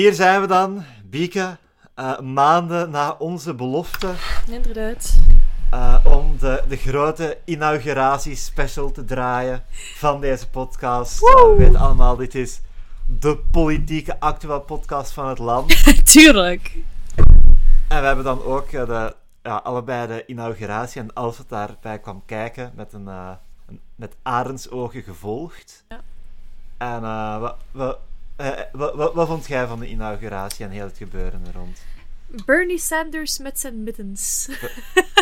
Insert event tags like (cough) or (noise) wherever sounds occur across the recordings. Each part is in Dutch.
hier zijn we dan, Bieke. eh, maanden na onze belofte Inderdaad. eh, om de, de grote inauguratie-special te draaien van deze podcast. We weten allemaal, dit is de politieke actuele podcast van het land. (laughs) Tuurlijk. En we hebben dan ook eh, de, ja, allebei de inauguratie en alles wat daarbij kwam kijken met, een, een- met arendsogen gevolgd. Ja. En eh, wat, wat, eh, wat, wat, wat vond jij van de inauguratie en heel het gebeuren er rond? Bernie Sanders met zijn middens.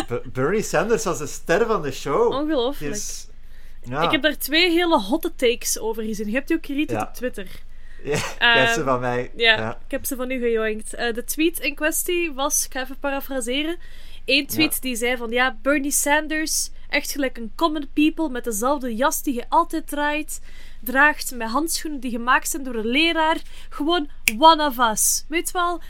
B- Bernie Sanders was de ster van de show. Ongelooflijk. is- ja. Ik heb daar twee hele hotte takes over gezien. Je hebt die ook Ja. op Twitter. Ja, hebt ze Ehm, van mij. Ja, Ja. ik heb ze van u gejoinkt. Eh, de tweet in kwestie was, ik ga even parafraseren. Eén tweet die zei van, ja, Bernie Sanders, echt gelijk een common people met dezelfde jas die je altijd draait, draagt met handschoenen die gemaakt zijn door een leraar. Gewoon one of us. Weet wel,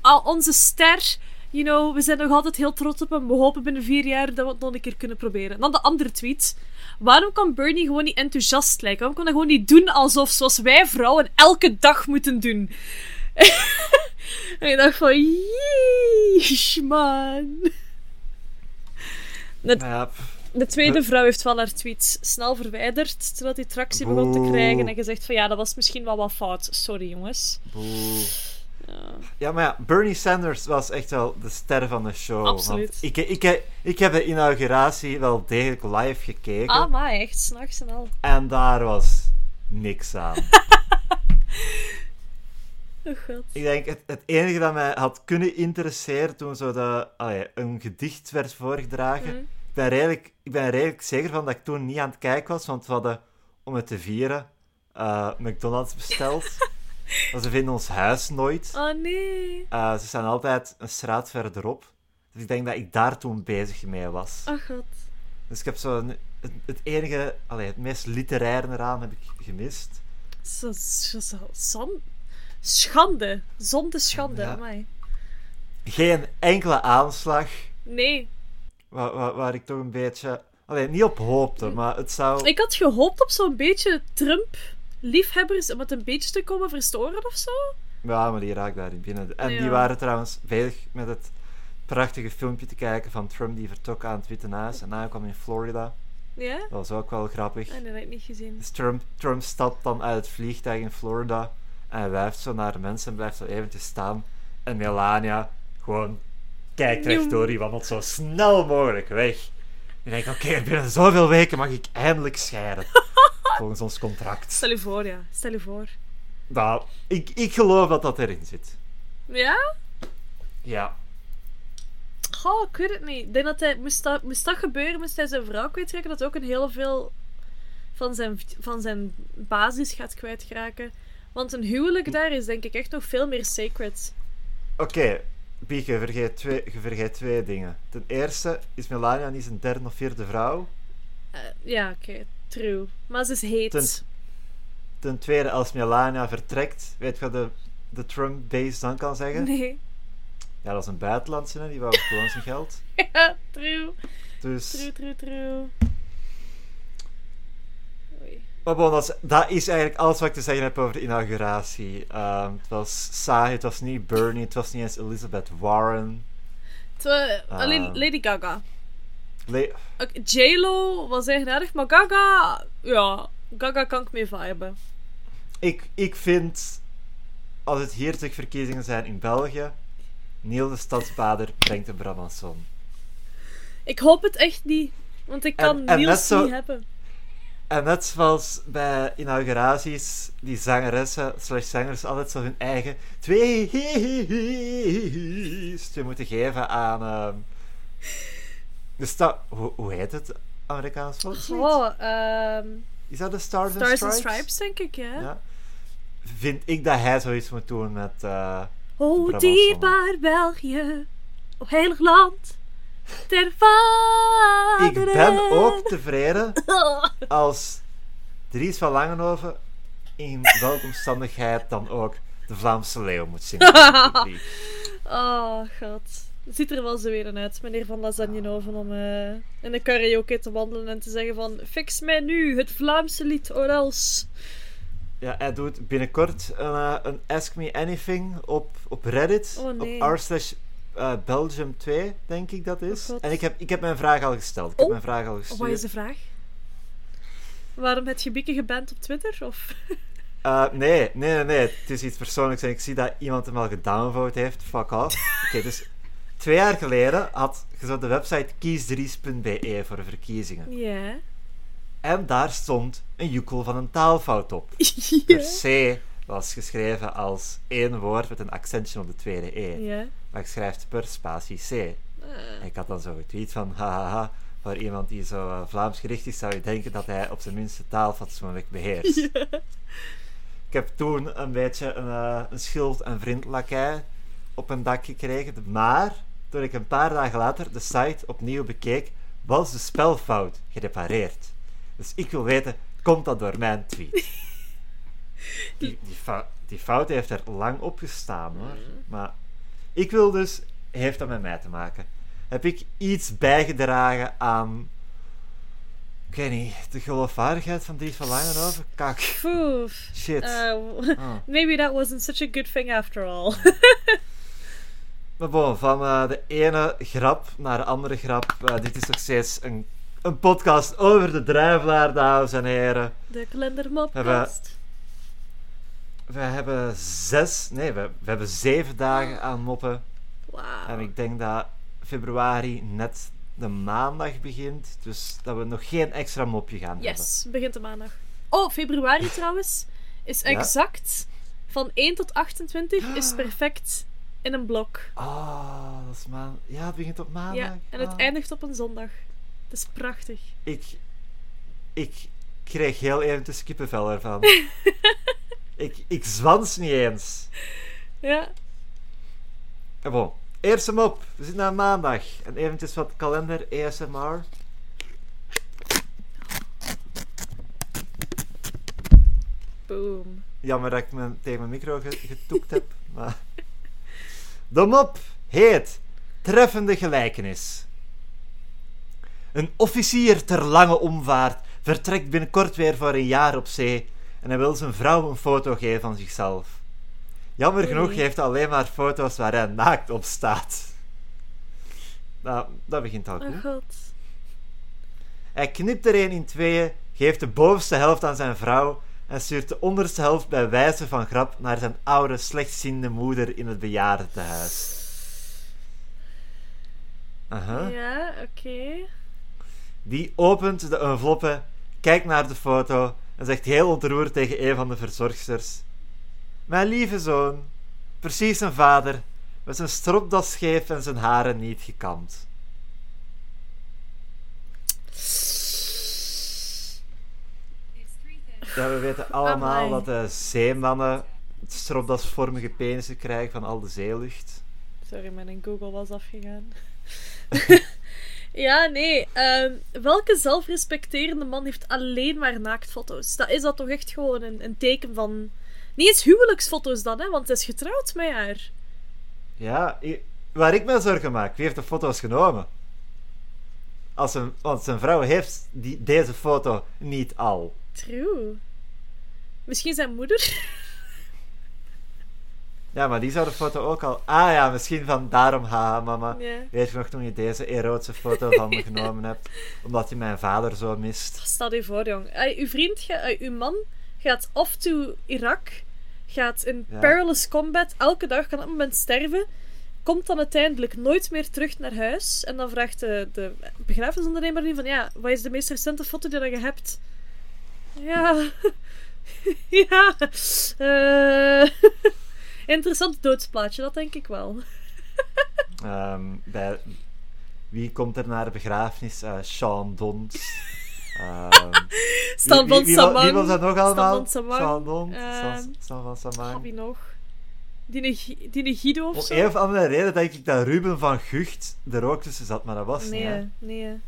al onze ster, you know, we zijn nog altijd heel trots op hem. We hopen binnen vier jaar dat we het nog een keer kunnen proberen. En dan de andere tweet. Waarom kan Bernie gewoon niet enthousiast lijken? Waarom kan hij gewoon niet doen alsof zoals wij vrouwen elke dag moeten doen? en (laughs) ik dacht van, yeesh, man. De tweede vrouw heeft wel haar tweets snel verwijderd, terwijl die tractie begon te krijgen en gezegd van, ja, dat was misschien wel wat fout. Sorry, jongens. boe. Ja. Ja, maar ja, Bernie Sanders was echt wel de ster van de show. Absoluut. Ik, ik, ik heb de inauguratie wel degelijk live gekeken. Ah, maar echt, s'nachts en al. En daar was niks aan. (laughs) Oh god. ik denk, het, het enige dat mij had kunnen interesseren toen zo de, allee, een gedicht werd voorgedragen. Mhm. Ik, ben redelijk, ik ben er redelijk zeker van dat ik toen niet aan het kijken was, want we hadden, om het te vieren, eh, McDonald's besteld. (laughs) maar ze vinden ons huis nooit. Oh nee. Eh, ze staan altijd een straat verderop. Dus ik denk dat ik daar toen bezig mee was. Oh god. Dus ik heb zo het, het enige, allee, het meest literaire eraan heb ik gemist. Zo, zo, zo, zon- Schande. Zonde schande, Ja. amai. Geen enkele aanslag Nee. Waar, waar, waar ik toch een beetje, allee, niet op hoopte, maar het zou. Ik had gehoopt op zo'n beetje Trump-liefhebbers om het een beetje te komen verstoren of zo. Ja, maar die raakt daar niet binnen. En Ja. die waren trouwens bezig met het prachtige filmpje te kijken van Trump die vertrok aan het Witte Huis en aankwam in Florida. Ja? Dat was ook wel grappig. Ah, dat heb ik niet gezien. Dus Trump, Trump stapt dan uit het vliegtuig in Florida en hij wuift zo naar de mensen en blijft zo eventjes staan. En Melania gewoon Joem. rechtdoor, die wandelt zo snel mogelijk weg. En ik denk, oké, binnen zoveel weken mag ik eindelijk scheiden. (laughs) Volgens ons contract. Stel je voor, ja. Stel je voor. Nou, ik, ik geloof dat dat erin zit. Ja? Ja. Goh, ik weet het niet. Ik denk dat hij, moest dat, moest dat gebeuren, moest hij zijn vrouw kwijtraken, dat ook een heel veel van zijn, van zijn basis gaat kwijtraken. Want een huwelijk daar is denk ik echt nog veel meer sacred. Oké, Bieke, je vergeet, twee, je vergeet twee dingen. Ten eerste is Melania niet zijn derde of vierde vrouw. Eh, ja, oké, true. Maar ze is heet. Ten- Ten tweede, als Melania vertrekt, weet je wat de, de Trump-base dan kan zeggen? Nee. Ja, dat is een buitenlandse, die wou gewoon zijn geld. (laughs) Ja, true. Dus, True, true, true. Maar bon, dat, is, dat is eigenlijk alles wat ik te zeggen heb over de inauguratie. Ehm, het was saai, het was niet Bernie, het was niet eens Elizabeth Warren. Het wa- alleen Ah. Lady Gaga. Le- J-Lo was eigenaardig, maar Gaga... Ja, Gaga kan ik mee viben. ik, ik vind, als het hier verkiezingen zijn in België, Neil de Stadsbader brengt de Brabanson. Ik hoop het echt niet. Want ik kan en Niels zo- niet hebben. En net zoals bij inauguraties, die zangeressen slash zangers altijd zo hun eigen tweetje moeten geven aan... dus dat, hoe, heet het Amerikaans volkslied? Oh, Is dat de Stars, Stars and Stripes? Denk ik, ja. Ja. Vind ik dat hij zoiets moet doen met... eh, Oh, dierbaar België, o heilig land, ter ik ben ook tevreden (laughs) als Dries van Langenhoven in welke omstandigheid dan ook de Vlaamse leeuw moet zingen. (laughs) Oh, god. Ziet er wel zo weer uit, meneer Van Lasagnenoven, om eh, in de karaoke te wandelen en te zeggen van... Fix mij nu het Vlaamse lied, or else. Ja, hij doet binnenkort een, eh, een Ask Me Anything op, op Reddit. Oh, nee. Op r slash eh, Belgium 2, denk ik dat is. Oh, en ik heb, ik heb mijn vraag al gesteld. Ik Oh. heb mijn vraag al Of gestuurd. wat is de vraag? Waarom heb je Bieke geband op Twitter? Of... (laughs) Eh, nee, nee, nee, nee. Het is iets persoonlijks en ik zie dat iemand hem al gedownvote heeft. Fuck off. (laughs) Oké, dus twee jaar geleden had je zo de website kiesdries.be voor verkiezingen. Ja. En daar stond een joekel van een taalfout op. (laughs) ja. Per C was geschreven als één woord met een accentje op de tweede E. Maar ik schrijf per spatie C. Eh, En ik had dan zo getweet van, hahaha, voor iemand die zo eh, Vlaams gericht is, zou je denken dat hij op zijn minste taal fatsoenlijk beheerst. (laughs) Ik heb toen een beetje een, eh, een schild- en vriendlakij op mijn dak gekregen. Maar toen ik een paar dagen later de site opnieuw bekeek, was de spelfout gerepareerd. Dus ik wil weten, komt dat door mijn tweet? (laughs) Die, die, fou- die fout heeft er lang op gestaan hoor. Maar ik wil dus, heeft dat met mij te maken? Heb ik iets bijgedragen aan, ik weet niet, de geloofwaardigheid van Dries van Langenhoven? Kak. Poef. Shit. Uh, Ah. (laughs) maybe that wasn't such a good thing after all. (laughs) Maar bon, van eh, de ene grap naar de andere grap. eh, dit is nog steeds een, een podcast over de druivelaar, dames en heren. De kalendermopcast. We hebben zes, nee, we, we hebben zeven dagen aan moppen. Wauw. En ik denk dat februari net de maandag begint. Dus dat we nog geen extra mopje gaan hebben. Yes, begint de maandag. Oh, februari (laughs) trouwens is Ja? exact van 1 tot 28 Ah. is (gasps) perfect in een blok. Oh, dat is maan... Ja, het begint op maandag. Ja, en het Ah. eindigt op een zondag. Het is prachtig. Ik, ik kreeg heel eventjes kippenvel ervan. (laughs) ik, ik zwans niet eens. Ja. Ja, bon. Eerste mop. We zitten aan maandag. En eventjes wat kalender ASMR. Boom. Jammer dat ik me tegen mijn micro ge- getoekt heb. (laughs) Maar... De mop heet Treffende gelijkenis. Een officier ter lange omvaart vertrekt binnenkort weer voor een jaar op zee en hij wil zijn vrouw een foto geven van zichzelf. Jammer genoeg heeft hij alleen maar foto's waar hij naakt op staat. Nou, dat begint al goed. Oh god. Hij knipt er een in tweeën, geeft de bovenste helft aan zijn vrouw en stuurt de onderste helft bij wijze van grap naar zijn oude, slechtziende moeder in het bejaardentehuis. Aha. Ja, oké. Die opent de enveloppe, kijkt naar de foto en zegt heel ontroerd tegen een van de verzorgsters: Mijn lieve zoon, precies zijn vader, met zijn stropdas scheef en zijn haren niet gekamd. Ja, we weten allemaal dat de zeemannen stropdasvormige penissen krijgen van al de zeelucht. Sorry, mijn Google was afgegaan. (laughs) ja, nee. ehm, welke zelfrespecterende man heeft alleen maar naaktfoto's? Dat is dat toch echt gewoon een, een teken van... Niet eens huwelijksfoto's dan, hè, want hij is getrouwd met haar. Ja, waar ik me zorgen maak, wie heeft de foto's genomen? Als een, want zijn vrouw heeft die, deze foto niet al. True. Misschien zijn moeder? (laughs) Ja, maar die zou de foto ook al... Ah ja, misschien van daarom, haha mama. Ja. Weet je nog toen je deze erotische foto van me (laughs) genomen hebt? Omdat je mijn vader zo mist. Stel je voor, jong. Ey, uw vriend, uw man gaat off to Irak, gaat in Ja. perilous combat, elke dag kan op een moment sterven, komt dan uiteindelijk nooit meer terug naar huis. En dan vraagt de, de begrafenisondernemer nu van, ja, wat is de meest recente foto die je hebt? Ja... (laughs) ja... eh, (laughs) Interessant doodsplaatje, dat denk ik wel. Ehm, bij... Wie komt er naar de begrafenis? Eh Sean Dons. (laughs) Stan van Samang. Wie was dat nog allemaal? van Samang. Dons. Ehm, Stan- Stan van Samang. Wie nog? Die, die Guido of Om zo? een of andere reden denk ik dat Ruben van Gucht er ook tussen zat, maar dat was niet. Nee, nee.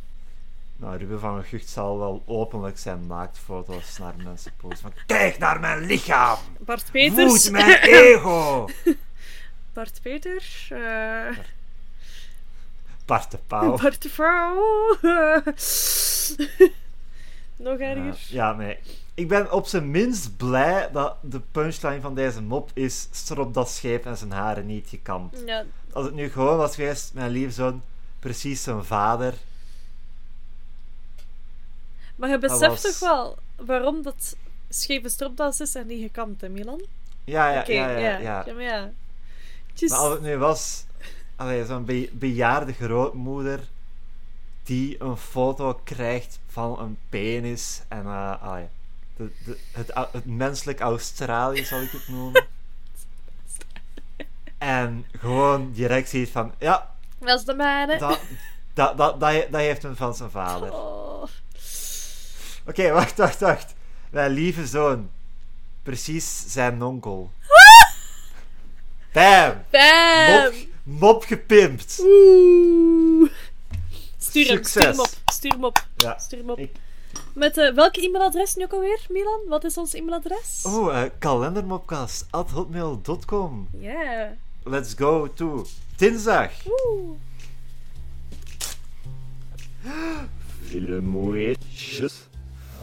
Nou, Ruben van Gucht zal wel openlijk zijn naaktfoto's naar mensen posten. Van, Kijk naar mijn lichaam! Bart Peters. Voed mijn ego! (laughs) Bart Peters. eh Bart de Pauw. Bart de Vrouw. (laughs) Nog erger. Ja, ja, nee. Ik ben op zijn minst blij dat de punchline van deze mop is strop dat scheep en zijn haren niet gekamd. Ja, Als het nu gewoon was geweest, mijn lieve zoon, precies zijn vader. Maar je beseft was- toch wel waarom dat scheve stropdas is en niet gekamd, hè, Milan? Ja, ja, ja, ja, ja. maar ja. Just- Maar als het nu was, zo'n be- bejaarde grootmoeder die een foto krijgt van een penis en eh, allee, de, de, het, het menselijk Australië zal ik het noemen. (laughs) En gewoon direct ziet van, ja, Dat is de mijne. dat, dat, dat, dat, he- dat heeft hem van zijn vader. Oh. Oké, wacht, wacht, wacht. Mijn lieve zoon. Precies zijn onkel. Bam! Bam! Mop, mop gepimpt. Oeh. Stuur hem, stuur hem Succes. op. Stuur hem op. Ja. Stuur hem op. Ik- Met eh, welke e-mailadres nu ook alweer, Milan? Wat is ons e-mailadres? Oh, uh, kalendermopcast.hotmail.com Yeah. Let's go to dinsdag. Oeh. Filmweetjes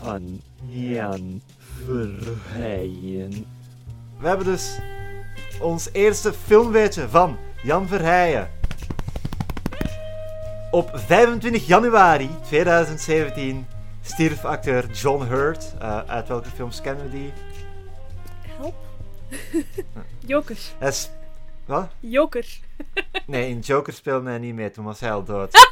van Jan Verheyen. We hebben dus ons eerste filmweetje van Jan Verheijen. Op 25 januari 2017 stierf acteur John Hurt. Uh, uit welke films kennen we die? Help. (laughs) Joker. Hij is... Wat? Joker. (laughs) Nee, in Joker speelde hij niet mee, toen was hij al dood. (laughs)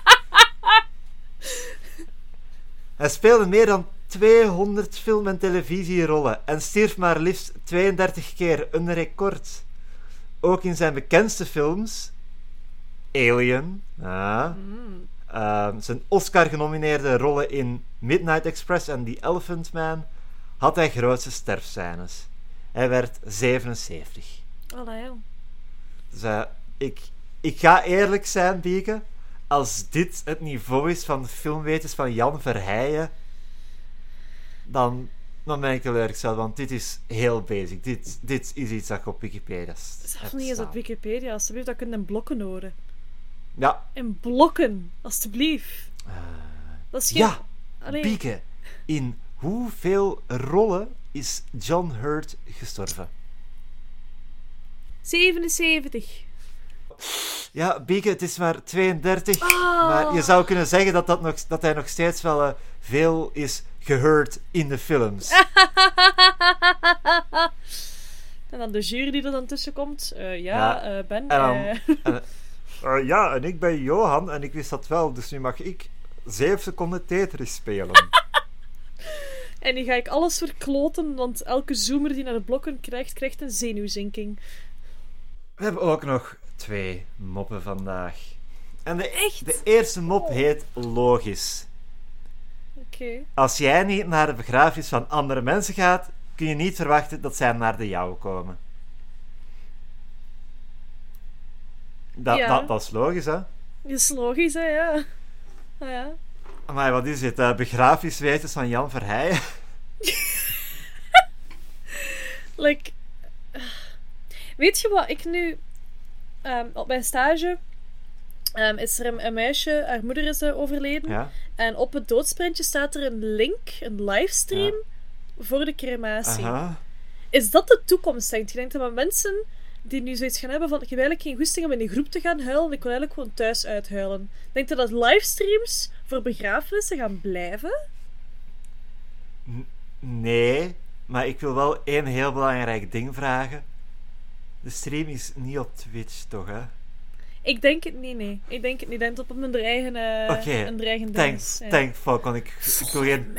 hij speelde meer dan 200 film- en televisierollen en stierf maar liefst 32 keer, een record. Ook in zijn bekendste films, Alien, ah, Mm. ehm, zijn Oscar-genomineerde rollen in Midnight Express en The Elephant Man, had hij grootste sterfscènes. Hij werd 77. Allee. Dus ik, ik ga eerlijk zijn, Bieke. Als dit het niveau is van de filmwetens van Jan Verheijen, dan, dan ben ik teleurgesteld, want dit is heel basic. Dit, dit is iets dat ik op Wikipedia s- Zelfs heb niet eens op. Wikipedia. Alsjeblieft, dat kun je in blokken horen. Ja, In blokken. Alsjeblieft. eh, Dat is geen... ja Allee. Bieke. In hoeveel rollen is John Hurt gestorven? 77. Ja, Bieke, het is maar 32. Ah. Maar je zou kunnen zeggen dat, dat, nog, dat hij nog steeds wel eh, veel is gehoord in de films. (laughs) en dan de jury die er dan tussen komt. Eh, ja, Ja, eh, Ben. en dan- (laughs) ja, en ik ben Johan en ik wist dat wel, dus nu mag ik 7 seconden Tetris spelen. (laughs) en die ga ik alles verkloten, want elke zoomer die naar de blokken krijgt, krijgt een zenuwzinking. We hebben ook nog twee moppen vandaag. En de, Echt? de eerste mop heet logisch. Oké. Als jij niet naar de begrafenis van andere mensen gaat, kun je niet verwachten dat zij naar de jouwe komen. Dat, Ja. dat, dat is logisch, hè? Dat is logisch, hè, ja. Ah, ja. Maar wat is dit? Uh, begrafeniswetens van Jan Verheijen? (laughs) Like, weet je wat ik nu ehm, op mijn stage ehm, is er een, een meisje, haar moeder is overleden. Ja? En op het doodsprintje staat er een link, een livestream voor de crematie. Aha. Is dat de toekomst, denk je? Denkt dat mensen die nu zoiets gaan hebben van ik heb eigenlijk geen goesting om in een groep te gaan huilen, ik wil eigenlijk gewoon thuis uithuilen. Denkt je dat livestreams voor begrafenissen gaan blijven? Nee, maar ik wil wel één heel belangrijk ding vragen. De stream is niet op Twitch, toch, hè? Ik denk het niet, nee. Ik denk het niet. Ik denk op een eigen, eh Oké, een eigen Thanks. Ja. thanks, fuck, want ik, ik geen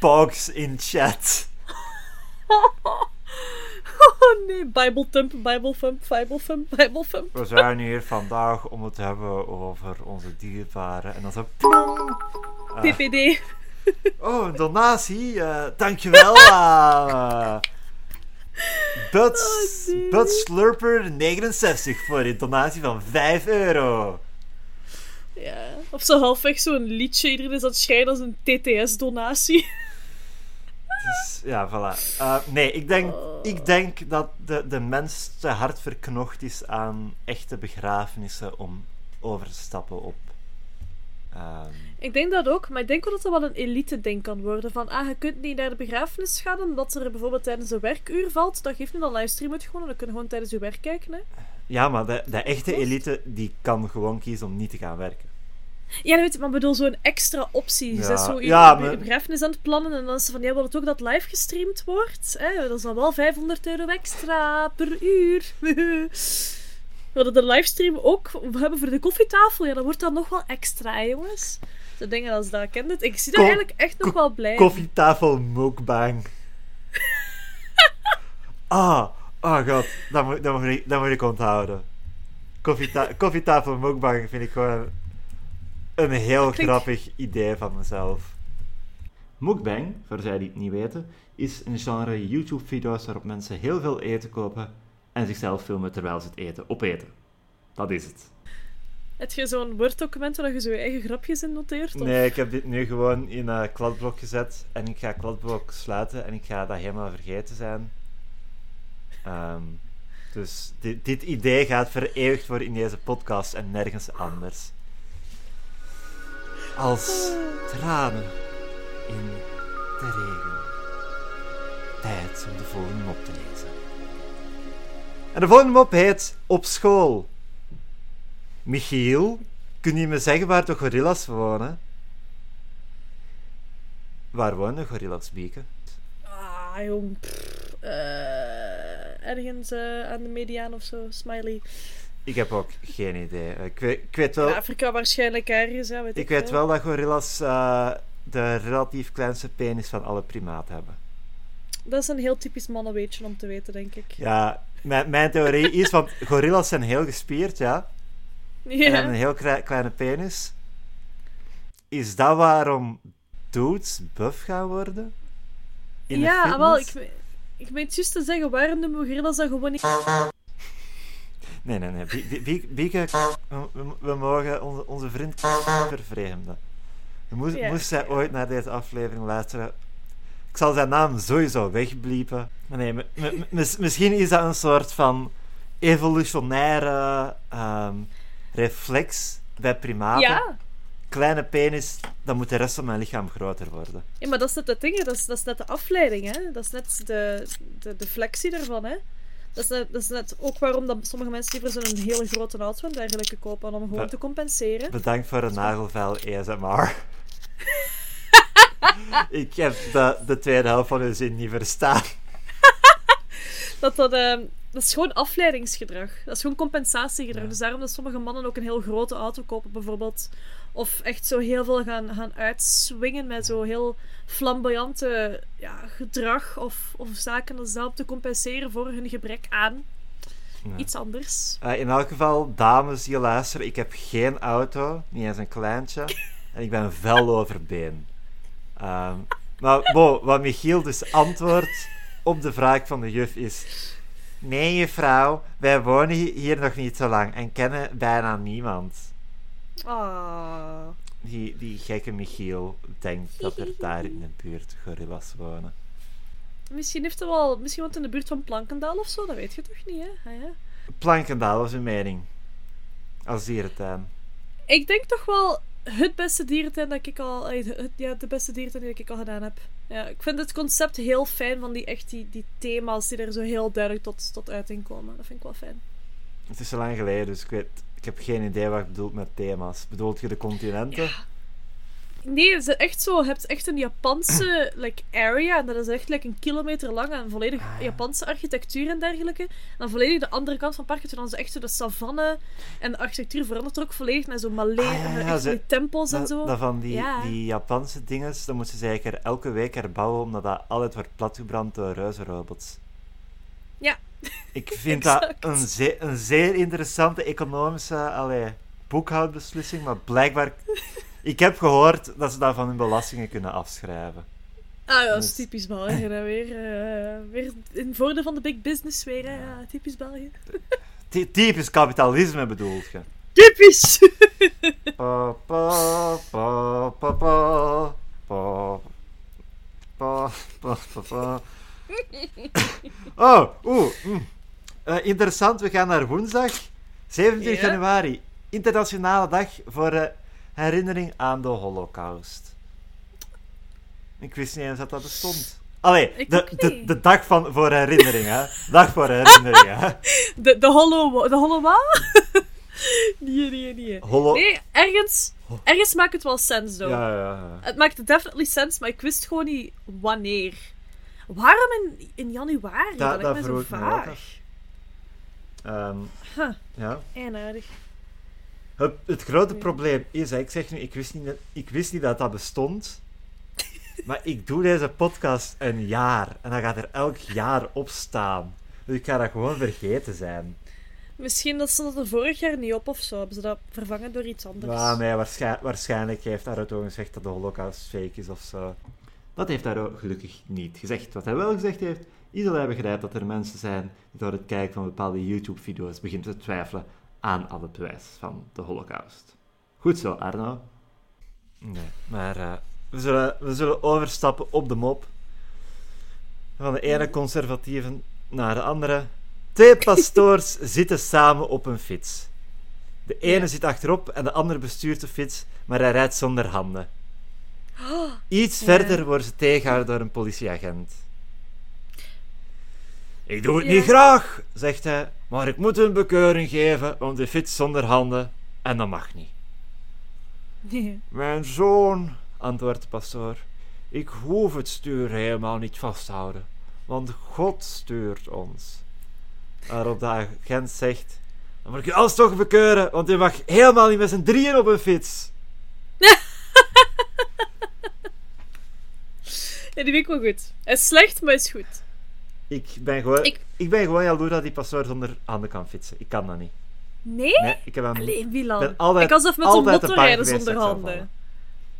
pogs in chat. (laughs) Oh nee, Bible thump, Bible thump, Bible thump, Bible thump. We zijn hier vandaag om het te hebben over onze dierbaren. En dan zo... plong. Ah. PPD. Oh, een donatie. eh dankjewel (laughs) eh Bud, Oh. Bud Slurper 69 voor een donatie van 5 euro. Ja. Of zo halfweg zo'n liedje. Iedereen is aan het schijnen als een TTS-donatie. Dus, ja, voilà. Eh, nee, ik denk, ik denk dat de, de mens te hard verknocht is aan echte begrafenissen om over te stappen op eh, Ehm, Ik denk dat ook, maar ik denk ook dat dat wel een elite-ding kan worden. Van, ah, je kunt niet naar de begrafenis gaan omdat er bijvoorbeeld tijdens een werkuur valt. Dat geeft niet, dan livestream het gewoon en dan kun je gewoon tijdens je werk kijken. Hè. ja, maar de, de echte elite die kan gewoon kiezen om niet te gaan werken. Ja, weet ik, maar bedoel, zo'n extra optie. Ja. Zo je, Ja, je maar- begrafenis aan het plannen en dan is ze van, ja, wil het ook dat live gestreamd wordt? Hè? Dat is dan wel 500 euro extra per uur. (laughs) We willen de livestream ook hebben voor de koffietafel. Ja, dan wordt dat nog wel extra, jongens. Zo dingen als dat, ken het? Ik zie daar eigenlijk echt nog wel blij. Koffietafel mukbang. (laughs) ah, oh god, dat moet, dat moet, ik, dat moet ik onthouden. Koffieta koffietafel mukbang vind ik gewoon een heel Klinkt- grappig idee van mezelf. Mukbang, voor zij die het niet weten, is een genre YouTube-video's waarop mensen heel veel eten kopen en zichzelf filmen terwijl ze het eten opeten. Dat is het. Heb je zo'n Word-document waar je zo je eigen grapjes in noteert? Of? Nee, ik heb dit nu gewoon in een kladblok gezet en ik ga kladblok sluiten en ik ga dat helemaal vergeten zijn. Ehm, dus dit, dit idee gaat vereeuwigd worden in deze podcast en nergens anders. Als tranen in de regen. Tijd om de volgende mop te lezen. En de volgende mop heet Op school. Michiel, kun je me zeggen waar de gorillas wonen? Waar wonen gorillas, Bieke? Ah, jong. pff, eh, ergens eh, aan de mediaan of zo. Smiley. Ik heb ook geen idee. Ik weet, ik weet, wel, In Afrika waarschijnlijk ergens, ja, weet ik, ik weet wel dat gorillas eh, de relatief kleinste penis van alle primaten hebben. Dat is een heel typisch mannenweetje om te weten, denk ik. Ja, mijn, mijn theorie is, want gorillas zijn heel gespierd, ja. En Ja. hebben een heel klei- kleine penis. Is dat waarom dudes buff gaan worden? In de Ja, wel, ik, ik weet juist te zeggen, waarom noemen we gorillas dat gewoon niet... Nee, nee, nee. Bieke, we, we- we mogen onze, onze vriend vervreemden. Moest, Ja. moest zij ooit naar deze aflevering luisteren... Ik zal zijn naam sowieso wegbliepen. Maar nee, misschien is dat een soort van evolutionaire ehm, reflex bij primaten. Ja. Kleine penis, dan moet de rest van mijn lichaam groter worden. ja, maar dat is net het ding, dat is, dat is net de afleiding, hè. Dat is net de, de, de flexie daarvan, hè. Dat is, net, dat is net ook waarom dat sommige mensen liever zo'n hele grote auto en dergelijke kopen, om gewoon te compenseren. Bedankt voor een nagelvel ASMR. (laughs) (laughs) Ik heb de, de tweede helft van uw zin niet verstaan. (laughs) Dat, dat, ehm, dat is gewoon afleidingsgedrag. Dat is gewoon compensatiegedrag. Ja. Dus daarom dat sommige mannen ook een heel grote auto kopen, bijvoorbeeld. Of echt zo heel veel gaan, gaan uitswingen met zo heel flamboyante ja, gedrag of, of zaken als dat om te compenseren voor hun gebrek aan Ja. iets anders. Eh, in elk geval, dames die luisteren, ik heb geen auto, niet eens een kleintje. (laughs) En ik ben fel over been. Ehm, maar bo, wat Michiel dus antwoordt op de vraag van de juf is... Nee, juffrouw, wij wonen hi- hier nog niet zo lang en kennen bijna niemand. Ah. Die, die gekke Michiel denkt dat er daar in de buurt gorillas wonen. Misschien heeft hij wel... Misschien woont hij in de buurt van Plankendaal of zo. Dat weet je toch niet, hè? Ah, ja. Plankendaal was uw mening. Als dierentuin. Ik denk toch wel het beste dierentuin dat ik al... Het, ja, de beste dierentuin die ik al gedaan heb. Ja, ik vind het concept heel fijn van die, echt die, die thema's die er zo heel duidelijk tot, tot uiting komen. Dat vind ik wel fijn. Het is zo lang geleden, dus ik weet... Ik heb geen idee wat je bedoelt met thema's. Bedoelt je de continenten? Nee, het is echt zo. Je hebt echt een Japanse like, area. En dat is echt like, een kilometer lang. En volledig Ah, ja. Japanse architectuur en dergelijke. En dan volledig de andere kant van het park. je Dan is echt zo de savanne. En de architectuur verandert er ook volledig naar zo Malay. Ah, ja, en ja, echt ze- die tempels en zo. dat van die, Ja. die Japanse dingen, dan moeten ze zeker elke week herbouwen, omdat dat altijd wordt platgebrand door reuzenrobots. Ja. (laughs) Ik vind dat een, ze- een zeer interessante economische allee, boekhoudbeslissing, maar blijkbaar... Ik heb gehoord dat ze dat van hun belastingen kunnen afschrijven. Ah, ja, dat is Dus- typisch België. Hè, weer, eh, weer in voordeel van de big business weer. Hè. Ja, typisch België. Ty- Typisch kapitalisme bedoelt je. Typisch! (laughs) Pa, pa, pa, pa, pa, pa, pa, pa, pa, pa. (laughs) Oh, oeh. mm. Eh, interessant, we gaan naar woensdag, 27 Ja. januari. Internationale dag voor eh, herinnering aan de Holocaust. Ik wist niet eens dat dat bestond. Allee, de, de, de dag van, voor herinnering, hè. Dag voor herinnering, hè. (laughs) De, de hollow... De wat? (laughs) nee, nee, nee. Holo... Nee, ergens... Ergens maakt het wel sens, though. Ja, ja, ja. Het maakt definitely sens, maar ik wist gewoon niet wanneer. Waarom in, in januari? Dat, dat dat me zo ik me ook vaag. Ehm, Huh, ja. Het, het grote probleem is, hè, ik zeg nu, ik wist, niet, dat- ik wist niet dat dat bestond. Maar ik doe deze podcast een jaar. En dan gaat er elk jaar op staan. Dus ik ga dat gewoon vergeten zijn. Misschien dat ze dat er vorig jaar niet op of zo. Hebben ze dat vervangen door iets anders? Maar nee, waarschijn- waarschijnlijk heeft Aruto gezegd dat de holocaust fake is of zo. Dat heeft Aro gelukkig niet gezegd. Wat hij wel gezegd heeft, is dat hij begrijpt dat er mensen zijn die door het kijken van bepaalde YouTube-video's beginnen te twijfelen aan al het bewijs van de holocaust. Goed zo, Arno. Nee, maar eh, we, zullen, we zullen overstappen op de mop. Van de ene conservatieven naar de andere. Twee (laughs) pastoors zitten samen op een fiets. De ene Ja. zit achterop en de andere bestuurt de fiets, maar hij rijdt zonder handen. Iets Ja. verder worden ze tegengehouden door een politieagent. Ik doe het Ja. niet graag, zegt hij, maar ik moet een bekeuring geven, want de fiets zonder handen en dat mag niet. Nee. Mijn zoon, antwoordt de pastoor, ik hoef het stuur helemaal niet vast te houden, want God stuurt ons. Waarop de agent zegt, dan moet ik je alsnog bekeuren, want je mag helemaal niet met z'n drieën op een fiets. (laughs) Ja, die vind ik wel goed. Hij is slecht, maar is goed. Ik ben gewoon, ik... Ik- ben gewoon jaloers dat die pastoor zonder handen kan fietsen. Ik kan dat niet. Nee? Nee, ik heb hem ben altijd- ik kan zelf met een motorrijden zonder dat handen.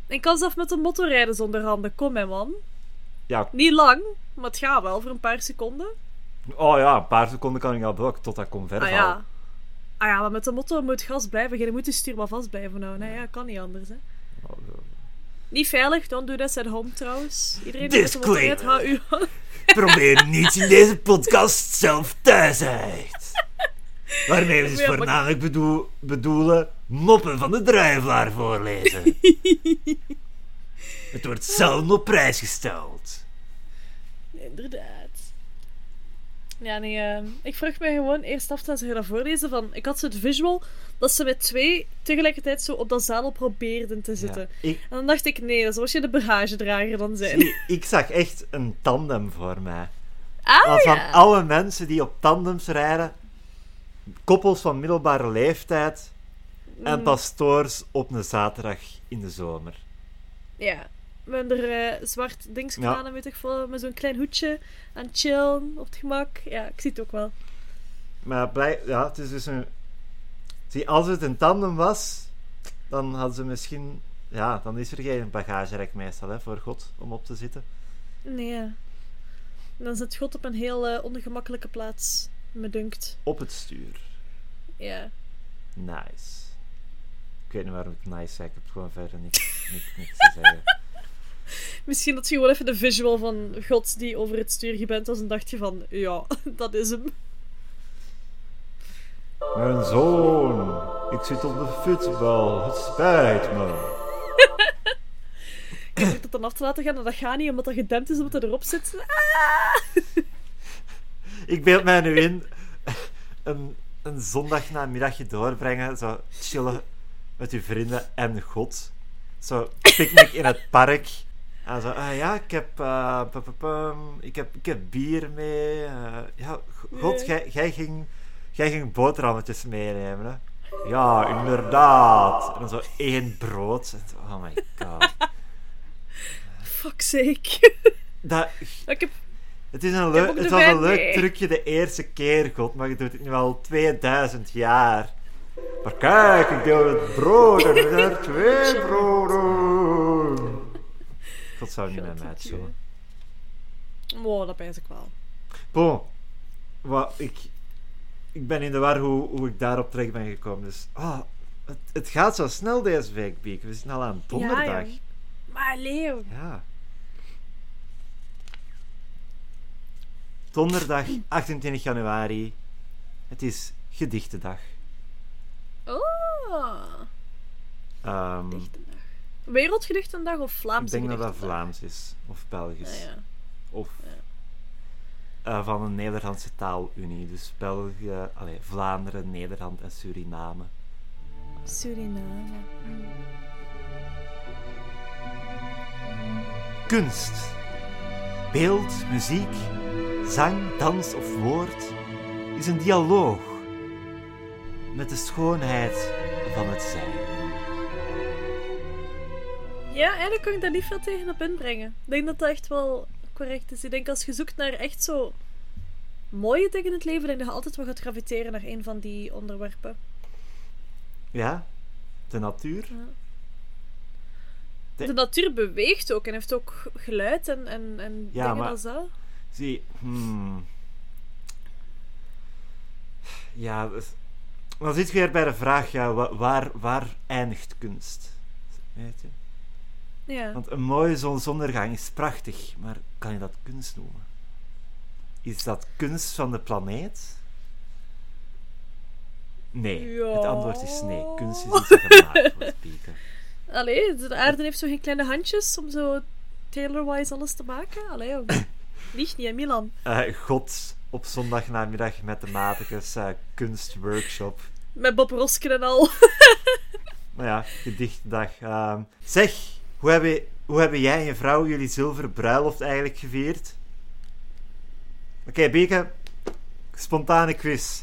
Ik kan zelf met een motorrijden zonder handen. Kom, hè, man. Ja, Niet lang, maar het gaat wel voor een paar seconden. oh ja, een paar seconden kan ik al ook, tot dat komt verder. Ah ja. Ah ja, maar met de motor moet gas blijven. Je moet je stuur maar vast blijven houden. Nee, ja, kan niet anders, hè. Niet veilig, don't do this at home trouwens. Iedereen die rijdt, hou u (laughs) Probeer niets in deze podcast zelf thuis uit. Waarmee we dus voornamelijk bedoel, bedoelen moppen van de druivelaar voorlezen. (laughs) Het wordt zelden op prijs gesteld. Inderdaad. Ja, nee, eh, ik vroeg mij gewoon eerst af toen ze dat voorlezen van... Ik had zo het visual dat ze met twee tegelijkertijd zo op dat zadel probeerden te zitten. Ja, ik, En dan dacht ik, nee, dat zou je de bagagedrager dan zijn. zie, ik zag echt een tandem voor mij. Ah, Want van ja. alle mensen die op tandems rijden, koppels van middelbare leeftijd en Mm, pastoors op een zaterdag in de zomer. Ja. Met een eh, zwart ding Ja. aan, weet ik veel, met zo'n klein hoedje. Aan chillen, op het gemak. Ja, ik zie het ook wel. Maar blij, ja, het is dus een. Zie, als het een tandem was, dan hadden ze misschien. Ja, dan is er geen bagagerek meestal hè, voor God om op te zitten. Nee, dan zit God op een heel eh, ongemakkelijke plaats, me dunkt. Op het stuur. Ja. Nice. Ik weet niet waarom ik nice zei, ik heb gewoon verder niks, niks, niks te zeggen. (laughs) Misschien dat je gewoon even de visual van God die over het stuur gebend was en dacht je van, ja, (laughs) dat is hem. Mijn zoon, ik zit op de fietsbal, het spijt me. Ik heb dat dan af te laten gaan en dat gaat niet omdat dat gedempt is omdat hij erop zit. Ik beeld mij nu in (laughs) een, een zondagnamiddagje doorbrengen, zo chillen met uw vrienden en God. Zo picknick in het park. En zo, ah ja, ik heb, eh, ik heb, ik heb bier mee. eh, ja, God, jij, ging, jij ging boterhammetjes meenemen, hè? Ja, inderdaad. En dan zo één brood. En zo, Oh my god. (laughs) Fuck's sake. Dat, ik heb... Het, is een leuk, het was een leuk mee. trucje de eerste keer, God, maar je doet het nu al 2000 jaar. Maar kijk, ik deel het brood en er zijn er twee broden. God zou niet met mij. Oh, dat pijs ik wel. Bon, wat, ik, ik ben in de war hoe, hoe ik daarop terecht ben gekomen. Dus, ah, het, het gaat zo snel deze week, Biek. We zitten al aan donderdag. Ja. Maar Leo. Ja. Donderdag 28 januari. Het is gedichtendag. Oh. Ehm, Wereldgedichtendag of ik Vlaamse denk dat dat? Vlaams is. Of Belgisch. Ah, ja. Of eh, van een Nederlandse taalunie. Dus België, Vlaanderen, Nederland en Suriname. Suriname. Hmm. Kunst. Beeld, muziek, zang, dans of woord is een dialoog met de schoonheid van het zijn. Ja, eigenlijk kan ik daar niet veel tegen op inbrengen. Ik denk dat dat echt wel correct is. Ik denk als je zoekt naar echt zo mooie dingen in het leven, denk dat je altijd wel gaat graviteren naar een van die onderwerpen. Ja, de natuur. De, De- natuur beweegt ook en heeft ook geluid en, en, en Ja, dingen maar- als dat. Zie, hmm. Ja, dus- dan zit je weer bij de vraag, ja, wa- waar, waar eindigt kunst? Weet je? Ja. Want een mooie zonsondergang is prachtig, maar kan je dat kunst noemen? Is dat kunst van de planeet? Nee. Ja. Het antwoord is nee. Kunst is iets dat gemaakt wordt, Pieke. Allee, de aarde heeft zo geen kleine handjes om zo tailor-wise alles te maken. Allee, ook. (laughs) Liegt niet, hè, Milan. Eh, God op zondagnamiddag met de matigers eh, kunstworkshop. Met Bob Rosken en al. Nou ja, gedichtdag. Ehm zeg, hoe hebben, hoe hebben jij en je vrouw jullie zilveren bruiloft eigenlijk gevierd? Oké, Bieke. Spontane quiz.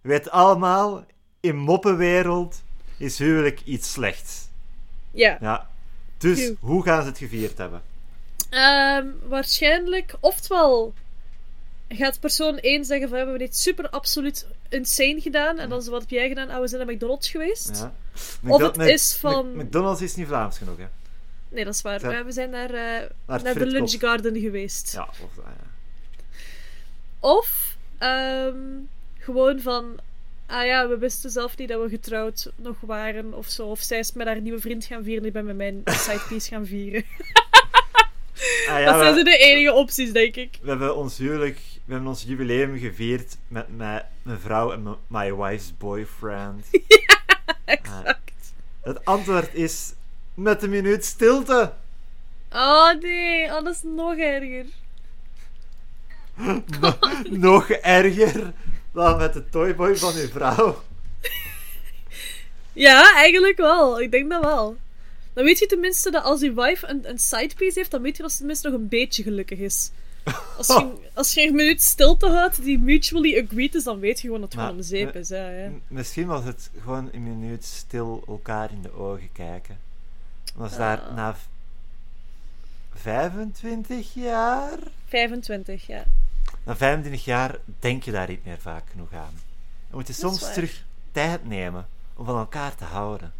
We weten allemaal, in moppenwereld is huwelijk iets slechts. Ja. Ja. Dus, hoe gaan ze het gevierd hebben? Ehm, waarschijnlijk, oftewel gaat persoon 1 zeggen van we hebben dit super absoluut insane gedaan. En dan zo, wat heb jij gedaan? Ah, we zijn naar McDonald's geweest. Ja. Of het Mc- is van- Mc- McDonald's is niet Vlaams genoeg, hè? Nee, dat is waar. Ja. Eh, we zijn naar, eh, Naar het naar de. Lunch Garden geweest. Ja, of... ah, ja. Of ehm, gewoon van. Ah ja, we wisten zelf niet dat we getrouwd nog waren of zo. Of zij is met haar nieuwe vriend gaan vieren. Ik ben met mijn (laughs) sidepiece gaan vieren. Ah, ja, dat zijn we- de enige opties, denk ik. We hebben ons huwelijk, we hebben ons jubileum gevierd met mijn, mijn vrouw en mijn my wife's boyfriend. (laughs) Exact. Het antwoord is met een minuut stilte. Oh nee, oh, dat is nog erger. (laughs) No- nog erger dan met de toyboy van uw vrouw. (laughs) Ja, eigenlijk wel. Ik denk dat wel. Dan weet je tenminste dat als die wife een, een sidepiece heeft, dan weet je dat ze tenminste nog een beetje gelukkig is. Als je, (laughs) als je een minuut stilte houdt die mutually agreed is, dan weet je gewoon dat het Maar, gewoon om zeep is. Ja, Misschien was het gewoon een minuut stil elkaar in de ogen kijken. Was daar Ah. na v- 25 jaar? 25, ja. Na 25 jaar denk je daar niet meer vaak genoeg aan. Dan moet je soms terug tijd nemen om van elkaar te houden.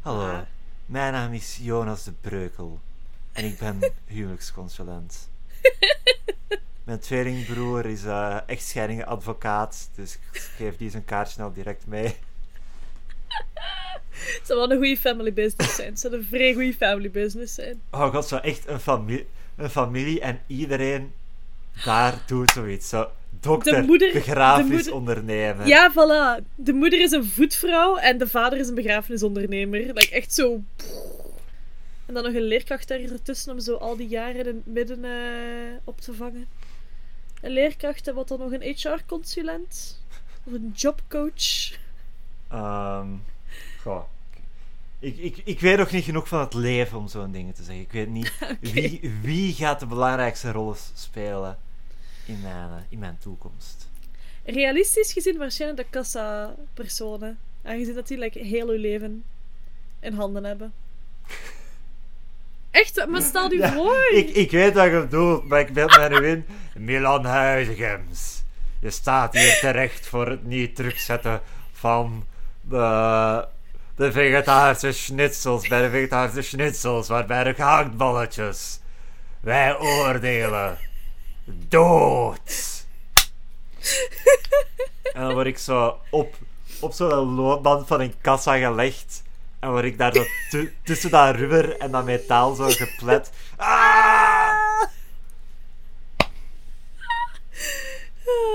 Hallo, Ah. mijn naam is Jonas de Breukel en ik ben (laughs) huwelijksconsulent. Mijn tweelingbroer is eh echtscheidingadvocaat, dus ik geef die zijn kaart snel direct mee. Het zou wel een goede family business zijn. Het zou een vrij goede family business zijn. Oh god, zo echt een, familie, een familie en iedereen daar doet zoiets. Zo, dokter, De moeder- de begrafenisondernemer. Ja, voilà. De moeder is een voetvrouw en de vader is een begrafenisondernemer. Like, echt zo... En dan nog een leerkracht ertussen om zo al die jaren in het midden eh, op te vangen. Een leerkracht en wat dan nog een HR-consulent? Of een jobcoach? Ehm, goh. Ik, ik, ik weet nog niet genoeg van het leven om zo'n dingen te zeggen. Ik weet niet (laughs) wie, wie gaat de belangrijkste rollen spelen in mijn, eh, in mijn toekomst. Realistisch gezien waarschijnlijk de kassa-personen. Aangezien dat die like, heel uw leven in handen hebben. (laughs) Echt, maar stel je Ja, voor. Ik, ik weet wat je bedoelt, maar ik beeld mij nu in. Milan Huizigems. Je staat hier terecht voor het niet terugzetten van de, de vegetarische schnitzels bij de vegetarische schnitzels, waarbij de gehaktballetjes. Wij oordelen. Dood. En dan word ik zo op, op zo'n loopband van een kassa gelegd. En word ik daar zo tu- tussen dat rubber en dat metaal zo geplet. Ah!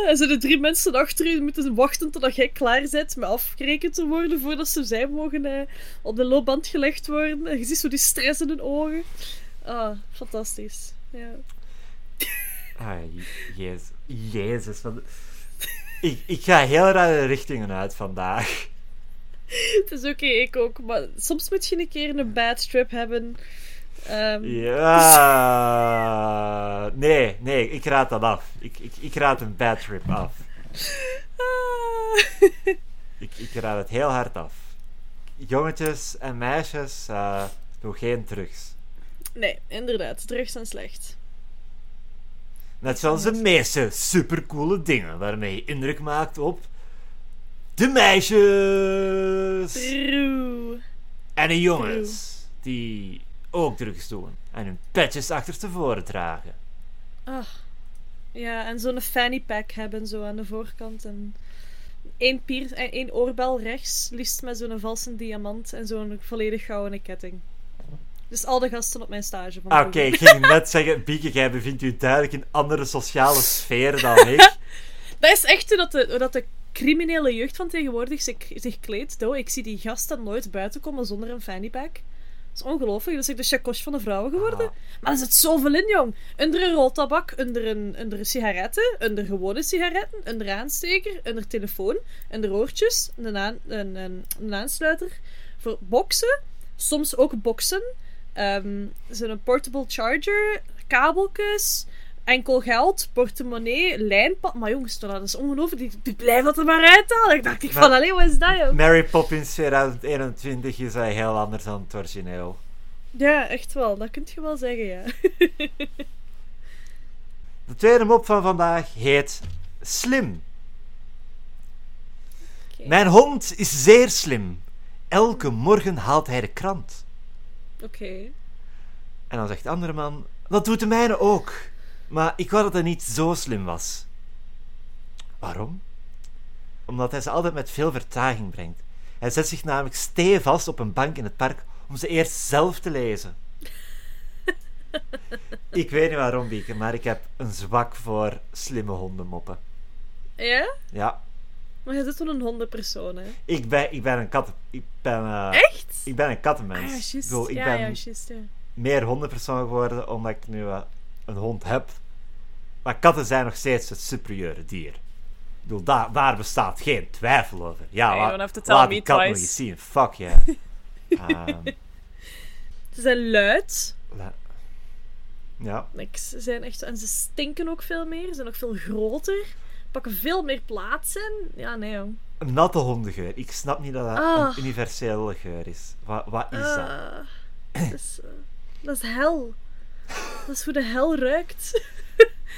En zijn er drie mensen achter u moeten wachten totdat jij klaar bent met afgerekend te worden voordat ze zij mogen eh, op de loopband gelegd worden. En je ziet zo die stress in hun ogen. Ah, fantastisch. Ja. (laughs) Ah, je- jezus. Jezus. Wat... Ik, ik ga heel rare richtingen uit vandaag. (laughs) Het is oké, ik ook. Maar soms moet je een keer een bad trip hebben. Ehm, Ja. Nee, nee, ik raad dat af. Ik, ik, ik raad een bad trip af. ah. Ik, ik raad het heel hard af. Jongetjes en meisjes, eh doe geen drugs. nee, inderdaad. Drugs zijn slecht. Net zoals de meeste supercoole dingen waarmee je indruk maakt op de meisjes True. en de jongens die ook drugs doen en hun petjes achterstevoren dragen. Ah. Ja, en zo'n fanny pack hebben zo aan de voorkant. En één, pier, eh, één oorbel rechts, liefst met zo'n valse diamant en zo'n volledig gouden ketting. Dus al de gasten op mijn stage Ah, Oké, ik (laughs) ging net zeggen, Bieke, jij bevindt u duidelijk in andere sociale sferen dan ik. (laughs) Dat is echt hoe dat de, dat de criminele jeugd van tegenwoordig zich, zich kleedt. Ik zie die gasten nooit buiten komen zonder een fanny pack. Dat is ongelooflijk. Dat is de chakos van de vrouwen geworden. Ah. Maar er zit zoveel in, jong. Onder een roltabak, onder een, onder een sigaretten, onder gewone sigaretten, onder aansteker, onder telefoon, onder oortjes, een, aan, een, een, een aansluiter voor boksen. Soms ook boksen. Ehm Zo'n portable charger, kabeltjes, enkel geld, portemonnee, lijnpad. Maar jongens, dat is ongelooflijk. Die, die blijven dat er maar uithalen. Ik dacht ik van, Maar- allee, wat is dat, joh? Mary Poppins 2021 is hij heel anders dan het origineel. Ja, echt wel. Dat kun je wel zeggen, ja. (laughs) De tweede mop van vandaag heet Slim. Mijn hond is zeer slim. Elke morgen haalt hij de krant. Oké. En dan zegt de andere man: Dat doet de mijne ook. Maar ik wou dat hij niet zo slim was. Waarom? Omdat hij ze altijd met veel vertraging brengt. Hij zet zich namelijk stevast op een bank in het park om ze eerst zelf te lezen. (laughs) ik weet niet waarom, Bieke, maar ik heb een zwak voor slimme hondenmoppen. Ja? Ja, Maar je zit wel een hondenpersoon, hè? ik ben, ik ben een kat. Ik ben, eh, Echt? ik ben een Ah, kattenmens. ja, ik juist. bedoel, ik ja, ben ja, meer hondenpersoon geworden omdat ik nu eh, een hond heb. Maar katten zijn nog steeds het superieure dier. Ik bedoel, daar, daar bestaat geen twijfel over. Ja, tell laat me die kat nog twice. eens zien. Fuck yeah. (laughs) Ehm, Ze zijn luid. la- ja. Like, ze zijn echt... En ze stinken ook veel meer. Ze zijn ook veel groter. Pakken veel meer plaats in. Ja, nee, jong. Een natte hondengeur. Ik snap niet dat dat Ah. een universele geur is. Wat, wat is dat? Ah, dat, is, eh, dat is hel. Dat is hoe de hel ruikt.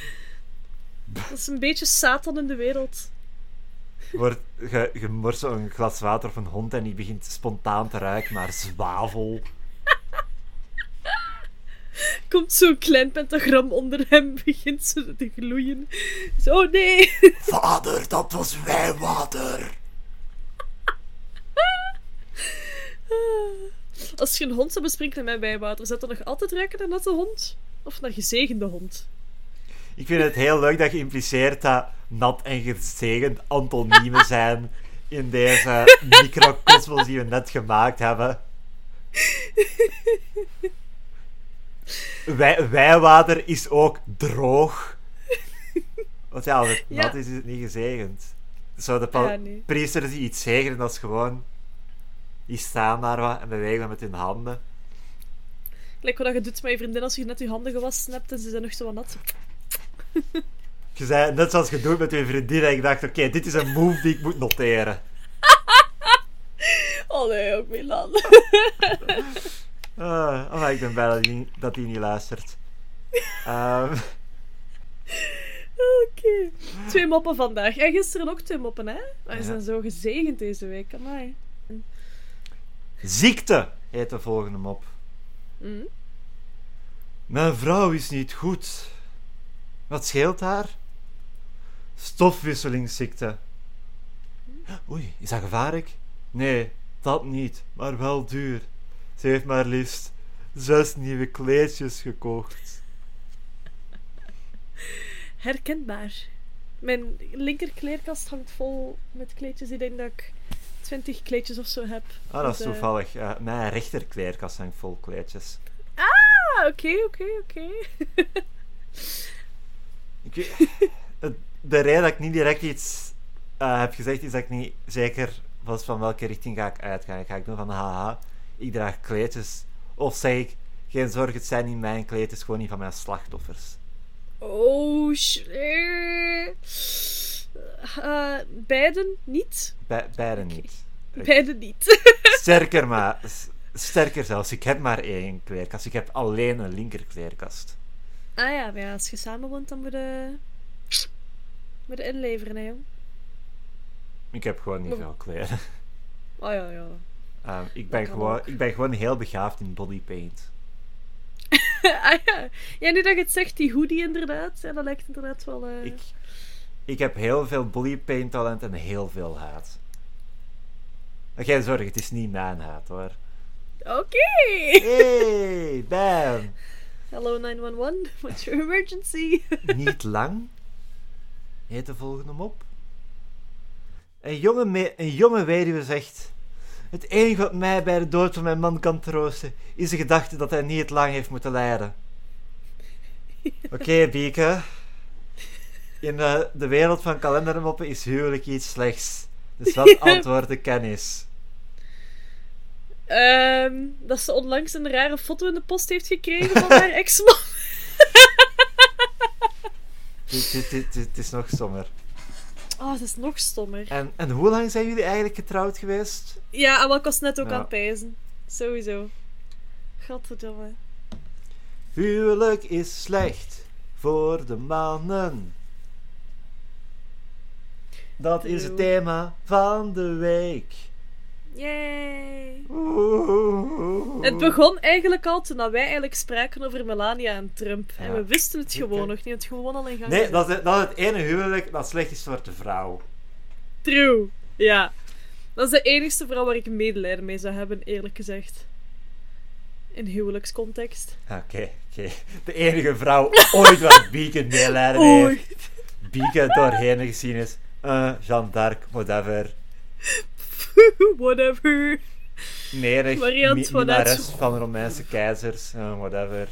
(laughs) dat is een beetje Satan in de wereld. Wordt, je, je een glas water op een hond en die begint spontaan te ruiken naar zwavel. Komt zo'n klein pentagram onder hem, begint zo te gloeien. Zo, nee. Vader, dat was wijnwater. (laughs) Als je een hond zou besprinkelen met wijwater, zou dat nog altijd ruiken naar natte hond? Of naar gezegende hond? Ik vind het heel leuk dat je impliceert dat nat en gezegend antoniemen zijn in deze microcosmos die we net gemaakt hebben. Wij, wijwater is ook droog. Want ja, als het Ja. nat is, is het niet gezegend. Zo de Ja, nee. priesters die iets zegenen, dat is gewoon... Die staan daar wat en bewegen met hun handen. Lijkt wat je doet met je vriendin als je net je handen gewassen hebt en ze zijn nog zo wat nat. Je zei, net zoals je doet met je vriendin, en ik dacht, oké, dit is een move die ik moet noteren. (laughs) Oh nee, ook Milan. (laughs) Ah, oh, ik ben blij dat hij niet, dat hij niet luistert. Ehm, Oké. Twee moppen vandaag. En gisteren ook twee moppen, hè? Ze Ja. zijn zo gezegend deze week. Amai. Ziekte heet de volgende mop. Hm? Mijn vrouw is niet goed. Wat scheelt haar? Stofwisselingsziekte. Oei, is dat gevaarlijk? Nee, dat niet, maar wel duur. Ze heeft maar liefst zes nieuwe kleedjes gekocht. (laughs) Herkenbaar. Mijn linkerkleerkast hangt vol met kleedjes. Ik denk dat ik 20 kleedjes of zo heb. Ah, dat is eh, toevallig. Mijn rechterkleerkast hangt vol kleedjes. Ah, oké, oké, oké. (laughs) De reden dat ik niet direct iets eh, heb gezegd, is dat ik niet zeker was van welke richting ga ik uitgaan. Ga ik doen van, haha, ik draag kleedjes. Of zeg ik, geen zorg, het zijn niet mijn kleedjes, gewoon niet van mijn slachtoffers. Oh, sh- Eh, beiden niet. Be beide niet. Beiden niet. (laughs) Sterker maar, sterker zelfs, ik heb maar één kleerkast. Ik heb alleen een linkerkleerkast. ah ja, maar ja, als je samen woont, dan moet je, moet je inleveren, hè, jong. Ik heb gewoon niet Maar- veel kleren. Oh ja, ja. Ehm, ik, ben gewoon, ook. ik ben gewoon heel begaafd in bodypaint. (laughs) ah ja. Ja, nu dat je het zegt, die hoodie inderdaad. Ja, dat lijkt inderdaad wel... eh, Ik, ik heb heel veel bodypaint talent en heel veel haat. Maar Geen zorg, het is niet mijn haat hoor. Oké! Hey, (laughs) bam! Hello 911, what's your emergency? (laughs) Niet lang. Heet de volgende op. Een jonge, een jonge weduwe zegt... Het enige wat mij bij de dood van mijn man kan troosten... is de gedachte dat hij niet lang heeft moeten lijden. (laughs) Oké, Bieke. In de, de wereld van kalendermoppen is huwelijk iets slechts. Dus wat (laughs) antwoorden kennis? Ehm, dat ze onlangs een rare foto in de post heeft gekregen van haar (laughs) ex-man. Dit is nog sommer. Oh, dat is nog stommer. En, en hoe lang zijn jullie eigenlijk getrouwd geweest? Ja, en wat ik was net ook Ja. aan het pijzen. Sowieso. Godverdomme. Huwelijk is slecht voor de mannen. Dat is het thema van de week. Yay. Oeh. Het begon eigenlijk al toen dat wij eigenlijk spraken over Melania en Trump. En we wisten het gewoon nog niet. Het gewoon al in gang. Nee, gezet. dat is, het- dat is het ene huwelijk dat slecht is voor de vrouw. True. Ja. Dat is de enigste vrouw waar ik medelijden mee zou hebben, eerlijk gezegd. In huwelijkscontext. Oké, oké. De enige vrouw ooit waar Bieke medelijden heeft. Ooit. Bieke doorheen gezien is. Eh Jeanne d'Arc, whatever. (laughs) Whatever. Merig, mi Antoinette. minares van Romeinse keizers, eh, whatever.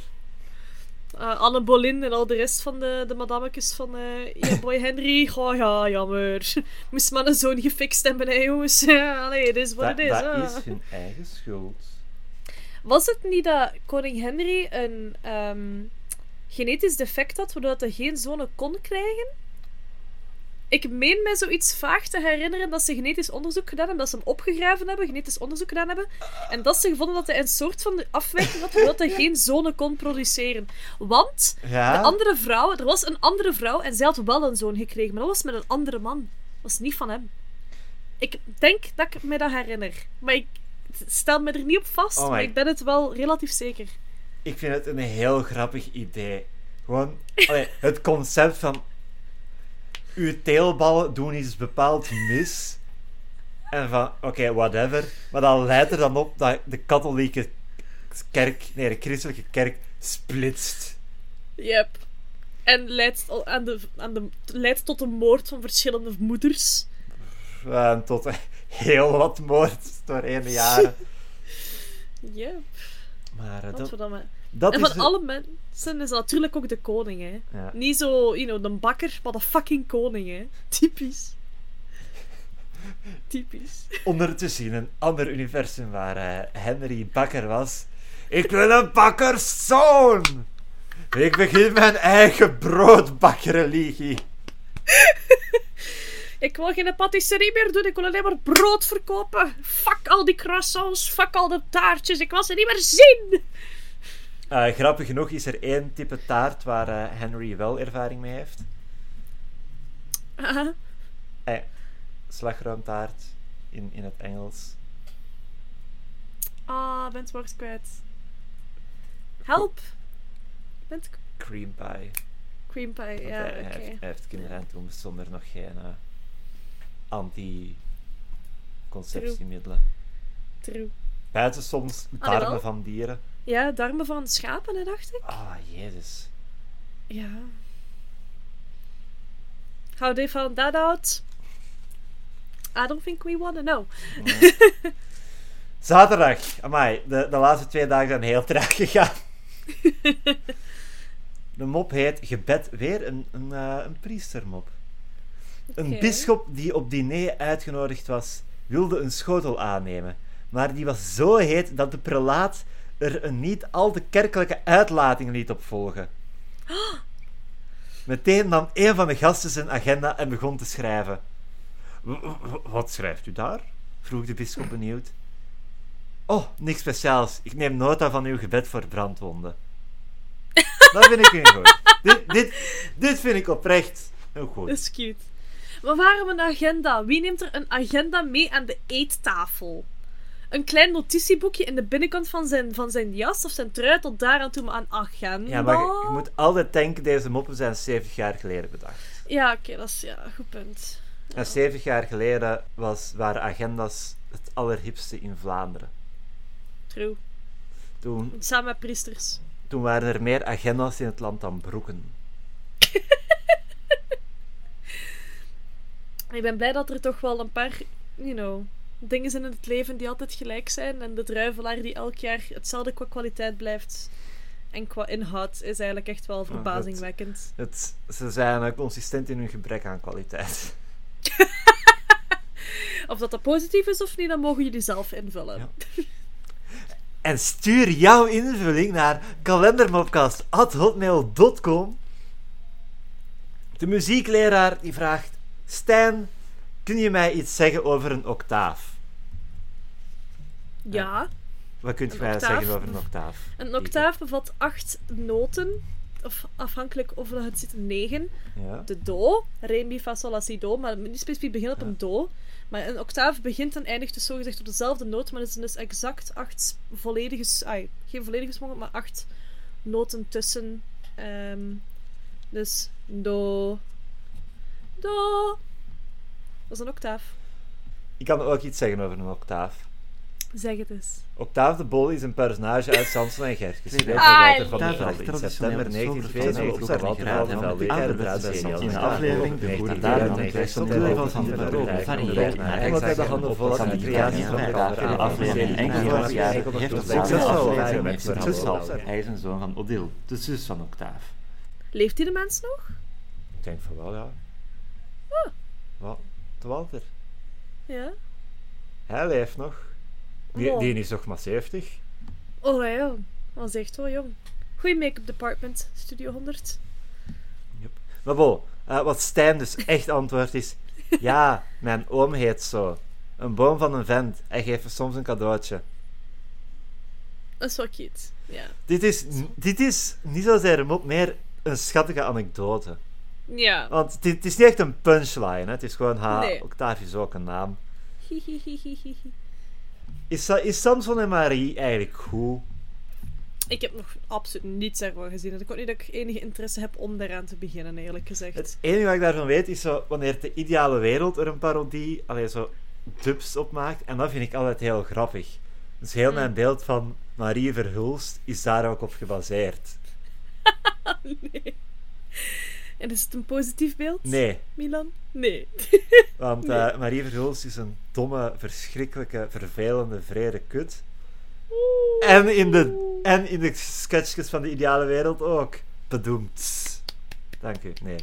Uh, Anne Boleyn en al de rest van de, de madammetjes van eh ja, boy Henry. (laughs) Oh ja, jammer. (laughs) Moest maar een zoon gefixt hebben, hè, jongens. Allee, het is wat Dat, het is. dat ah. is hun eigen schuld. Was het niet dat koning Henry een ehm, genetisch defect had, waardoor hij geen zonen kon krijgen? Ik meen mij zoiets vaag te herinneren dat ze genetisch onderzoek gedaan hebben, dat ze hem opgegraven hebben, genetisch onderzoek gedaan hebben, en dat ze gevonden dat hij een soort van afwijking had, waardoor hij (laughs) geen zonen kon produceren. Want Ja? de andere vrouw, er was een andere vrouw en zij had wel een zoon gekregen, maar dat was met een andere man. Dat was niet van hem. Ik denk dat ik me dat herinner. Maar ik stel me er niet op vast, Oh maar ik ben het wel relatief zeker. Ik vind het een heel grappig idee. Gewoon, allee, het concept van uw teelballen doen iets bepaald mis. En van, oké, whatever. Maar dat leidt er dan op dat de katholieke kerk, nee, de christelijke kerk, splitst. Yep. En leidt, al aan de, aan de, leidt tot de moord van verschillende moeders. En tot heel wat moord doorheen de jaren. (laughs) Yep. Maar eh, Wat dat, we dan maar. Dat En is... van alle mensen is dat natuurlijk ook de koning, hè. Ja. Niet zo, you know, de bakker, maar de fucking koning, hè. Typisch. Typisch. Ondertussen in een ander universum waar eh, Henry bakker was. Ik wil een bakkerszoon! Ik begin mijn eigen broodbakkerreligie. (laughs) Ik wil geen patisserie meer doen, ik wil alleen maar brood verkopen. Fuck al die croissants, fuck al de taartjes, ik wil ze niet meer zien. Eh, grappig genoeg is er één type taart waar eh, Henry wel ervaring mee heeft. Eh, slagroomtaart in, in het Engels. Ah, ben het woord kwijt. Help. Ben het Cream pie. cream pie, Want ja, hij, heeft, hij heeft kinderen en toen bestonden er nog geen anti-conceptiemiddelen. True. Buiten soms darmen van dieren. Ja, darmen van schapen, hè, dacht ik. Ah, jezus. Ja. How they found that out? I don't think we want to know. (laughs) Zaterdag. Amai, de, de laatste twee dagen zijn heel traag gegaan. (laughs) De mop heet Gebed. Weer een, een, eh, een priestermop. Een bisschop die op diner uitgenodigd was, wilde een schotel aannemen. Maar die was zo heet dat de prelaat er een niet al te kerkelijke uitlating liet op volgen. Meteen nam een van de gasten zijn agenda en begon te schrijven. "W- w- Wat schrijft u daar? vroeg de bisschop benieuwd. Oh, niks speciaals. Ik neem nota van uw gebed voor brandwonden. (laughs) Dat vind ik een goed. Dit, dit, dit vind ik oprecht een goed. Dat is cute. Maar waarom een agenda? Wie neemt er een agenda mee aan de eettafel? Een klein notitieboekje in de binnenkant van zijn, van zijn jas of zijn trui tot daar aan toe maar een agenda. Ja, maar je, je moet altijd denken, deze moppen zijn 70 jaar geleden bedacht. Ja, oké, dat is ja, een goed punt. En 70 jaar geleden was, waren agendas het allerhipste in Vlaanderen. True. Toen, Samen met priesters. toen waren er meer agendas in het land dan broeken. (laughs) Ik ben blij dat er toch wel een paar, you know, dingen zijn in het leven die altijd gelijk zijn. En de druivelaar die elk jaar hetzelfde qua kwaliteit blijft. En qua inhoud is eigenlijk echt wel verbazingwekkend. Het, ze zijn consistent in hun gebrek aan kwaliteit. (laughs) Of dat dat positief is of niet, dan mogen jullie zelf invullen. Ja. En stuur jouw invulling naar kalendermopcast.hotmail.com De muziekleraar die vraagt... Stijn, kun je mij iets zeggen over een octaaf? Ja. Wat kunt je Een mij zeggen over een octaaf? Een octaaf bevat acht noten. Of afhankelijk of dat het zit negen. Ja. De do, re, mi, fa, sol, la, si, do. Maar niet specifiek beginnen op een do. Maar een octaaf begint en eindigt dus zogezegd op dezelfde noot. Maar er zijn dus exact acht volledige... ai, geen volledige smokken, maar acht noten tussen. Ehm, dus do... Do... Dat is een octaaf. Ik kan ook iets zeggen over een octaaf. Zeg het eens. Octaaf de Bol is een personage uit Samson en Gert, geschreven door Walter van der ja. Velde in september 1992 Octaaf op Walter van der Velde Octaaf Kerkraadserie. In de aflevering De Goede Daden en Christendeel van van de Verloop varieert naar Eigenlijk hebben de handen vol aan de creaties van de In de aflevering Engelvoort heeft het aflevering met al. Hij is een zoon van Odile, de zus van Octaaf. Leeft die de mens nog? Ik denk van wel, ja. Ah. Wat? De Walter? Ja. Hij leeft nog. Die, die is nog maar 70. Oh ja, dat is echt wel jong. Goeie make-up department, Studio 100. Maar bon, eh, wat Stijn dus echt antwoordt is... (laughs) Ja, mijn oom heet zo. Een boom van een vent. Hij geeft me soms een cadeautje. Dat is wel cute. Ja. Dit is, dit is niet zozeer een mop, meer een schattige anekdote. Ja. Want dit, het is niet echt een punchline, hè. het is gewoon, ha, Nee. Octavie is ook een naam. Hihihihihi. Is, Sa- is Samson en Marie eigenlijk goed? Ik heb nog absoluut niets ervan gezien. En ik ook niet dat ik enige interesse heb om daaraan te beginnen, eerlijk gezegd. Het enige wat ik daarvan weet is zo, wanneer de ideale wereld er een parodie, alleen zo dubs op maakt. En dat vind ik altijd heel grappig. Dus heel Hmm. mijn beeld van Marie Verhulst is daar ook op gebaseerd. (laughs) nee. En is het een positief beeld, Nee, Milan? Nee. (laughs) want eh, Marie Verhulst is een domme, verschrikkelijke, vervelende, vrede kut. En in de, en in de sketchjes van de ideale wereld ook. Bedoemd. Dank u. Nee.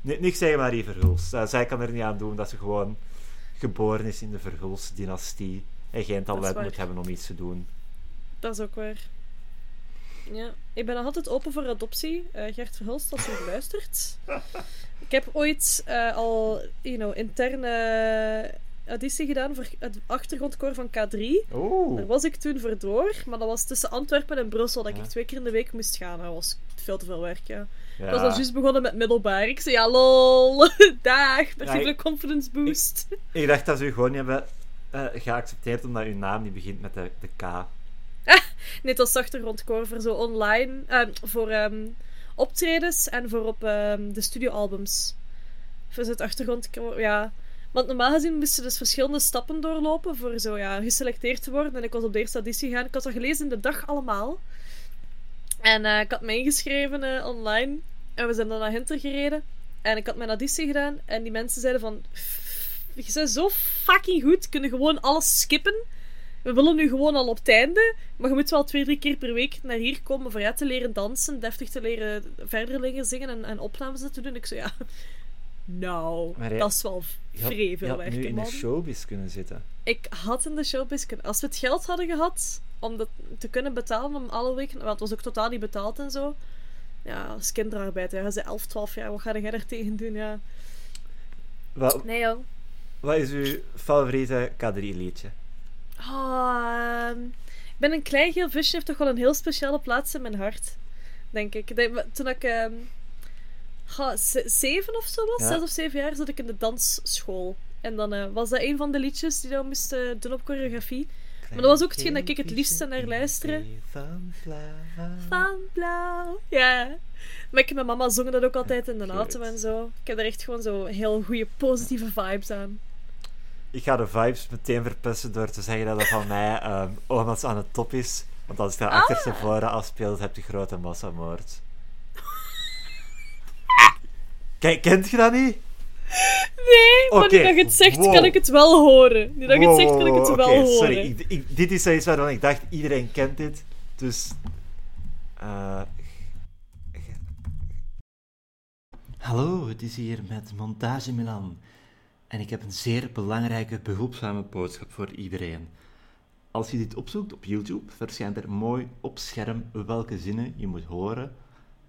Ni- niks tegen Marie Verhulst. Eh, zij kan er niet aan doen dat ze gewoon geboren is in de Verhulst-dynastie. En geen talent moet hebben om iets te doen. Dat is ook waar. Ja, ik ben altijd open voor adoptie. Eh, Gert Verhulst, als je luistert. Ik heb ooit eh, al, you know, interne auditie gedaan voor het achtergrondkoor van K3. Oeh. Daar was ik toen voor door, maar dat was tussen Antwerpen en Brussel dat Ja. ik twee keer in de week moest gaan. Dat was veel te veel werk, ja. Ja. Ik was al juist begonnen met middelbaar. Ik zei, ja, lol, (laughs) dag, Ja, ik- confidence boost. Ik dacht dat ze u gewoon niet hebben eh, geaccepteerd omdat uw naam niet begint met de, de K. (laughs) Was achtergrondkoor voor zo online, eh, voor ehm, optredens en voor op ehm, de studioalbums. Voor het achtergrondkoor, ja. Want normaal gezien moesten dus verschillende stappen doorlopen voor zo, ja, geselecteerd te worden. En ik was op de eerste auditie gegaan. Ik had dat gelezen in de dag allemaal. En eh, ik had me ingeschreven eh, online. En we zijn dan naar Hinter gereden. En ik had mijn auditie gedaan en die mensen zeiden van... Je bent zo fucking goed, kunnen gewoon alles skippen. We willen nu gewoon al op het einde, maar je moet wel twee, drie keer per week naar hier komen voor ja, te leren dansen, deftig te leren verder leren zingen en, en opnames te doen. Ik zo, ja... Nou, jij- dat is wel vrij je veel werk, nu in man. de showbiz kunnen zitten. Ik had in de showbiz kunnen... Als we het geld hadden gehad om dat te kunnen betalen om alle weken... Want het was ook totaal niet betaald en zo. Ja, als kinderarbeid. Ja, ze 11, 12 jaar. Wat ga jij daar tegen doen? Ja. Wat, Nee, joh. wat is uw favoriete K3-liedje? Ehm, ik ben een klein geel visje. Heeft toch wel een heel speciale plaats in mijn hart. Denk ik. Toen ik... ehm, zeven of zo was, Ja. zes of zeven jaar, zat ik in de dansschool. En dan eh, was dat een van de liedjes die we moesten doen op choreografie. Maar dat was ook hetgeen dat ik het liefste naar luisterde. Van blauw. Van blauw. Ja. Maar ik en mijn mama zongen dat ook altijd in de auto en zo. Ik heb er echt gewoon zo heel goede positieve vibes aan. Ik ga de vibes meteen verpesten door te zeggen dat dat van mij ehm Omas aan het top is. Want als ik daar achter Ah. Sephora afspeelt, heb je grote massamoord. Kijk, kent je dat niet? Nee, maar Oké, nu dat je het zegt, wow. kan ik het wel horen. Nu dat je het zegt, kan ik het Wow, wel oké, horen. Sorry, ik, ik- dit is zoiets waarvan ik dacht, iedereen kent dit. Dus... eh, Hallo, het is hier met Montage Milan. En ik heb een zeer belangrijke, behulpzame boodschap voor iedereen. Als je dit opzoekt op YouTube, verschijnt er mooi op scherm welke zinnen je moet horen.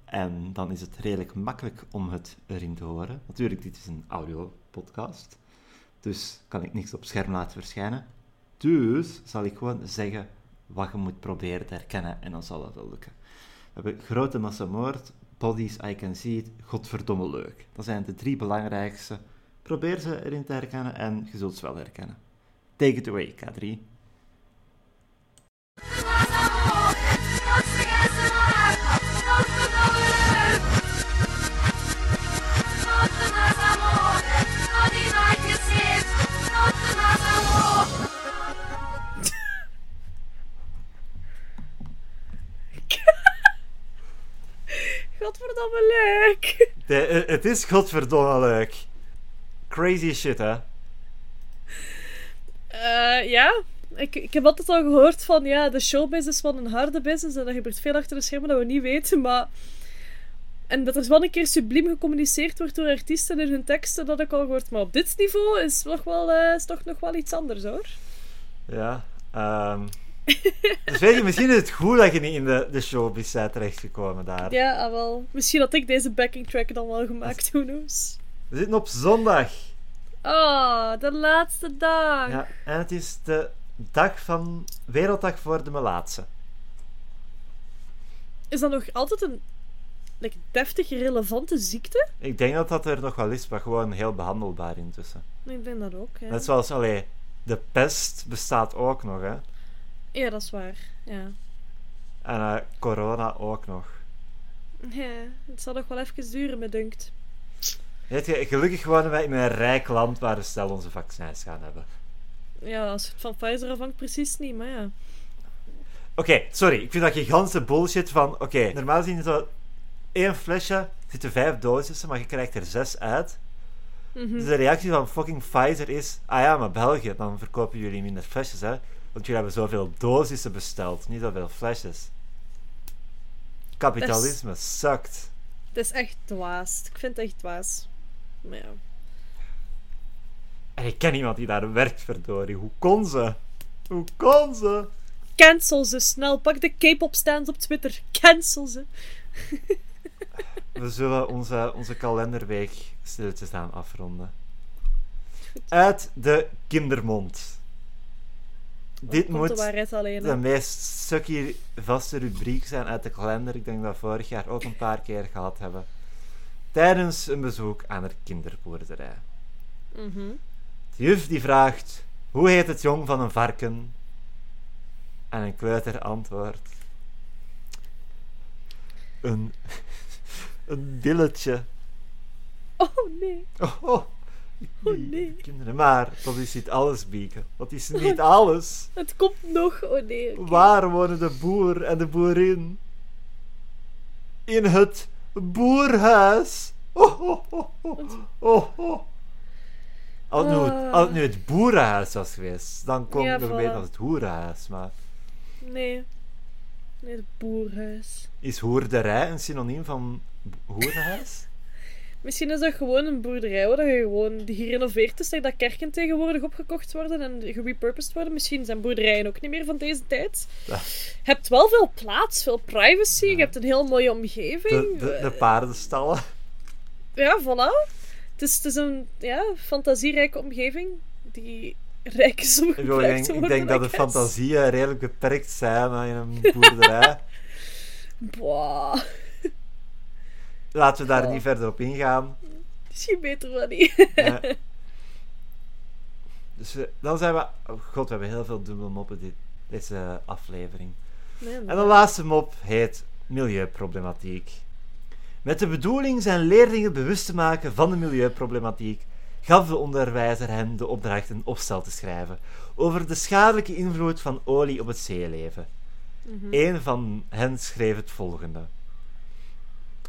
En dan is het redelijk makkelijk om het erin te horen. Natuurlijk, dit is een audio-podcast. Dus kan ik niks op scherm laten verschijnen. Dus zal ik gewoon zeggen wat je moet proberen te herkennen en dan zal dat wel lukken. We hebben grote massamoord, bodies, I can see it, godverdomme leuk. Dat zijn de drie belangrijkste. Probeer ze erin te herkennen en je zult ze wel herkennen. Take it away, K3. (laughs) Godverdomme leuk. De, het is godverdomme leuk. Crazy shit, hè? Eh, ja, ik, ik heb altijd al gehoord van ja, de showbiz is wel een harde business en er gebeurt veel achter de schermen dat we niet weten, maar... En dat er wel een keer subliem gecommuniceerd wordt door artiesten in hun teksten, dat ik al gehoord. Maar op dit niveau is, toch wel, eh, is toch nog wel iets anders, hoor. Ja. ehm (laughs) dus weet je, misschien is het goed dat je niet in de, de showbiz bent terechtgekomen daar. Ja, ah, wel. Misschien had ik deze backing track dan wel gemaakt, who knows. We zitten op zondag. Oh, de laatste dag. Ja, en het is de dag van Werelddag voor de Melaatse. Is dat nog altijd een like, deftig relevante ziekte? Ik denk dat dat er nog wel is, maar gewoon heel behandelbaar intussen. Ik denk dat ook, ja. Net zoals, allee, de pest bestaat ook nog, hè. Ja, dat is waar. Ja. En eh, corona ook nog. ja. Het zal nog wel even duren, me dunkt. Weet je, gelukkig wonen wij in een rijk land waar we snel onze vaccins gaan hebben. Ja, als het van Pfizer afhangt, precies niet, maar ja. Oké, sorry. Ik vind dat gigantische bullshit van... Oké, normaal gezien zo... één flesje zitten vijf dosissen, maar je krijgt er zes uit. Mhm. Dus de reactie van fucking Pfizer is... Ah ja, maar België, dan verkopen jullie minder flesjes, hè. Want jullie hebben zoveel dosissen besteld, niet zoveel flesjes. Kapitalisme sukt. Het is echt dwaas. Ik vind het echt dwaas. Maar ja. En ik ken iemand die daar werkt, verdorie. Hoe kon ze? Hoe kon ze? Cancel ze snel. Pak de K-pop stands op Twitter. Cancel ze. (laughs) We zullen onze, onze kalenderweek stilletjes aan afronden. Uit de kindermond. Dit Komt moet de alleen. de meest sucky vaste rubriek zijn uit de kalender. Ik denk dat we vorig jaar ook een paar keer gehad hebben. Tijdens een bezoek aan een kinderboerderij. Mhm. De juf die vraagt, hoe heet het jong van een varken? En een kleuter antwoordt, een, (laughs) een billetje. Oh nee. Oh, oh, Oh, nee. Kinderen, maar dat is niet alles, Bieke. Dat is niet alles. Het komt nog. Oh nee. Waar wonen de boer en de boerin? In het boerhuis. Oh, oh, oh, oh. Als het, nu, het- als het nu het boerenhuis was geweest, dan Ja, ik nog weten als het hoerenhuis. Maar Nee. Nee, het boerhuis. is hoerderij een synoniem van hoerenhuis? Misschien is dat gewoon een boerderij waar je gewoon die gerenoveerd is, dat kerken tegenwoordig opgekocht worden en gerepurposed worden. Misschien zijn boerderijen ook niet meer van deze tijd. Ja. Je hebt wel veel plaats, veel privacy, je hebt een heel mooie omgeving. De, de, de paardenstallen. Ja, voilà. Het is, het is een ja, fantasierijke omgeving die rijk is om Ik, bedoel, ik denk, ik worden, denk dat de fantasieën redelijk beperkt zijn in een boerderij. (laughs) Boah, Laten we daar niet verder op ingaan. misschien beter wel niet. Ja. (laughs) Dus we- dan zijn we... Oh god, we hebben heel veel dubbele moppen dit, deze aflevering. Nee, En de laatste mop heet Milieuproblematiek. Met de bedoeling zijn leerlingen bewust te maken van de milieuproblematiek, gaf de onderwijzer hen de opdracht een opstel te schrijven over de schadelijke invloed van olie op het zeeleven. Mhm. Een van hen schreef het volgende.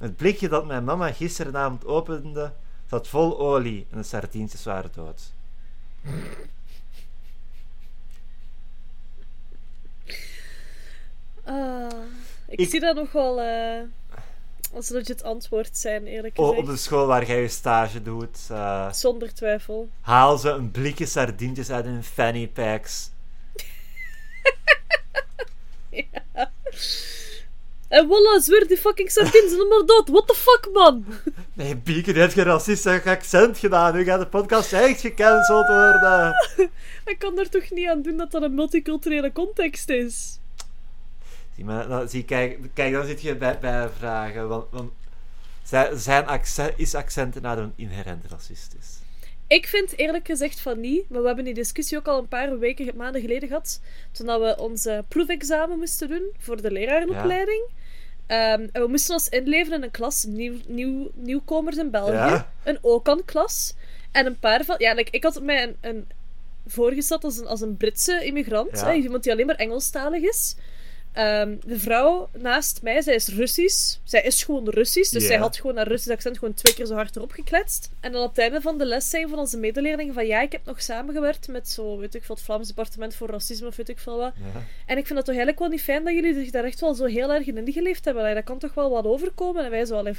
Het blikje dat mijn mama gisteravond opende, zat vol olie en de sardientjes waren dood. Ah, ik, Ik- zie dat nog wel eh, als legit antwoord zijn, eerlijk Oh, gezegd. op de school waar jij je stage doet, eh, Zonder twijfel. haal ze een blikje sardientjes uit hun fanny packs. (laughs) En voilà, zweer die fucking sardines zijn maar dood. What the fuck, man? Nee, Bieke, die heeft geen racistisch accent gedaan. Nu gaat de podcast echt gecanceld worden. (laughs) Ik kan er toch niet aan doen dat dat een multiculturele context is. Zie, maar, nou, zie kijk, kijk, dan zit je bij, bij vragen. Want, want zijn, accent, is accenten inherent racistisch? Ik vind eerlijk gezegd van niet, maar we hebben die discussie ook al een paar weken, maanden geleden gehad, toen we onze proefexamen moesten doen voor de lerarenopleiding. Ehm, en we moesten ons inleveren in een klas nieuw, nieuw, nieuwkomers in België. Ja. Een OCAN-klas. En een paar van... Ja, like, ik had mij een, een voorgesteld als een, als een Britse immigrant. Ja. hè, iemand die alleen maar Engelstalig is. Ehm, de vrouw naast mij, zij is Russisch. Zij is gewoon Russisch. Dus zij had gewoon haar Russisch accent gewoon twee keer zo hard erop gekletst. En dan op het einde van de les zijn van onze medeleerlingen van ja, ik heb nog samengewerkt met zo, weet ik veel, het Vlaams Departement voor Racisme of weet ik veel wat. Ja. En ik vind het toch eigenlijk wel niet fijn dat jullie zich daar echt wel zo heel erg in ingeleefd hebben. Dat kan toch wel wat overkomen. En wij zo, allee,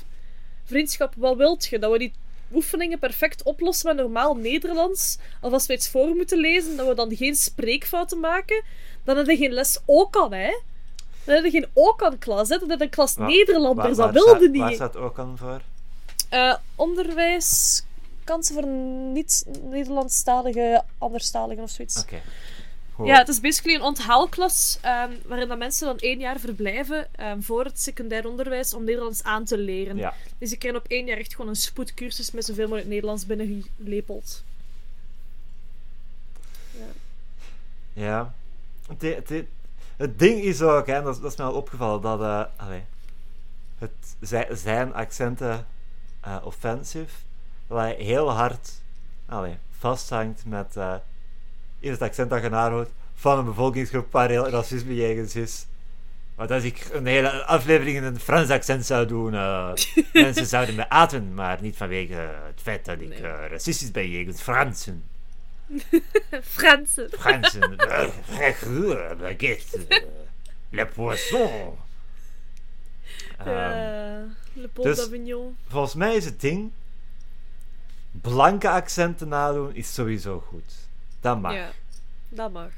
vriendschap, wat wilt je? Dat we die oefeningen perfect oplossen met normaal Nederlands. Of als we iets voor moeten lezen, dat we dan geen spreekfouten maken. Dan heb je geen les ook al, hè? Dan je geen ook aan klas, hè? Dan een klas Nederlanders. Waar- dat wilde staat- Waar niet. staat ook aan voor? Eh, onderwijs, kansen voor niet-Nederlandstalige, anderstaligen of zoiets. Oké. Ja, het is basically een onthaalklas ehm, waarin dat mensen dan één jaar verblijven ehm, voor het secundair onderwijs om Nederlands aan te leren. Ja. Dus ik krijg op één jaar echt gewoon een spoedcursus met zoveel mogelijk Nederlands binnengelepeld. Ja. Het, het, het ding is ook, hè, dat, is- dat is mij al opgevallen, dat eh, allee, het, zij- zijn accenten eh offensive, dat hij heel hard allee, vasthangt met eh in het accent dat je nahoudt van een bevolkingsgroep waar heel racisme jegens is. Want als ik een hele aflevering in een Frans accent zou doen, (laughs) mensen zouden me aten, maar niet vanwege het feit dat ik Nee. racistisch ben jegens Fransen. (laughs) Fransen. Fransen, euh, frère, baguette, euh, le poisson. Ehm, Le Pont dus- d'Avignon. volgens mij is het ding, blanke accenten nadoen is sowieso goed. Dat mag. Ja, dat mag.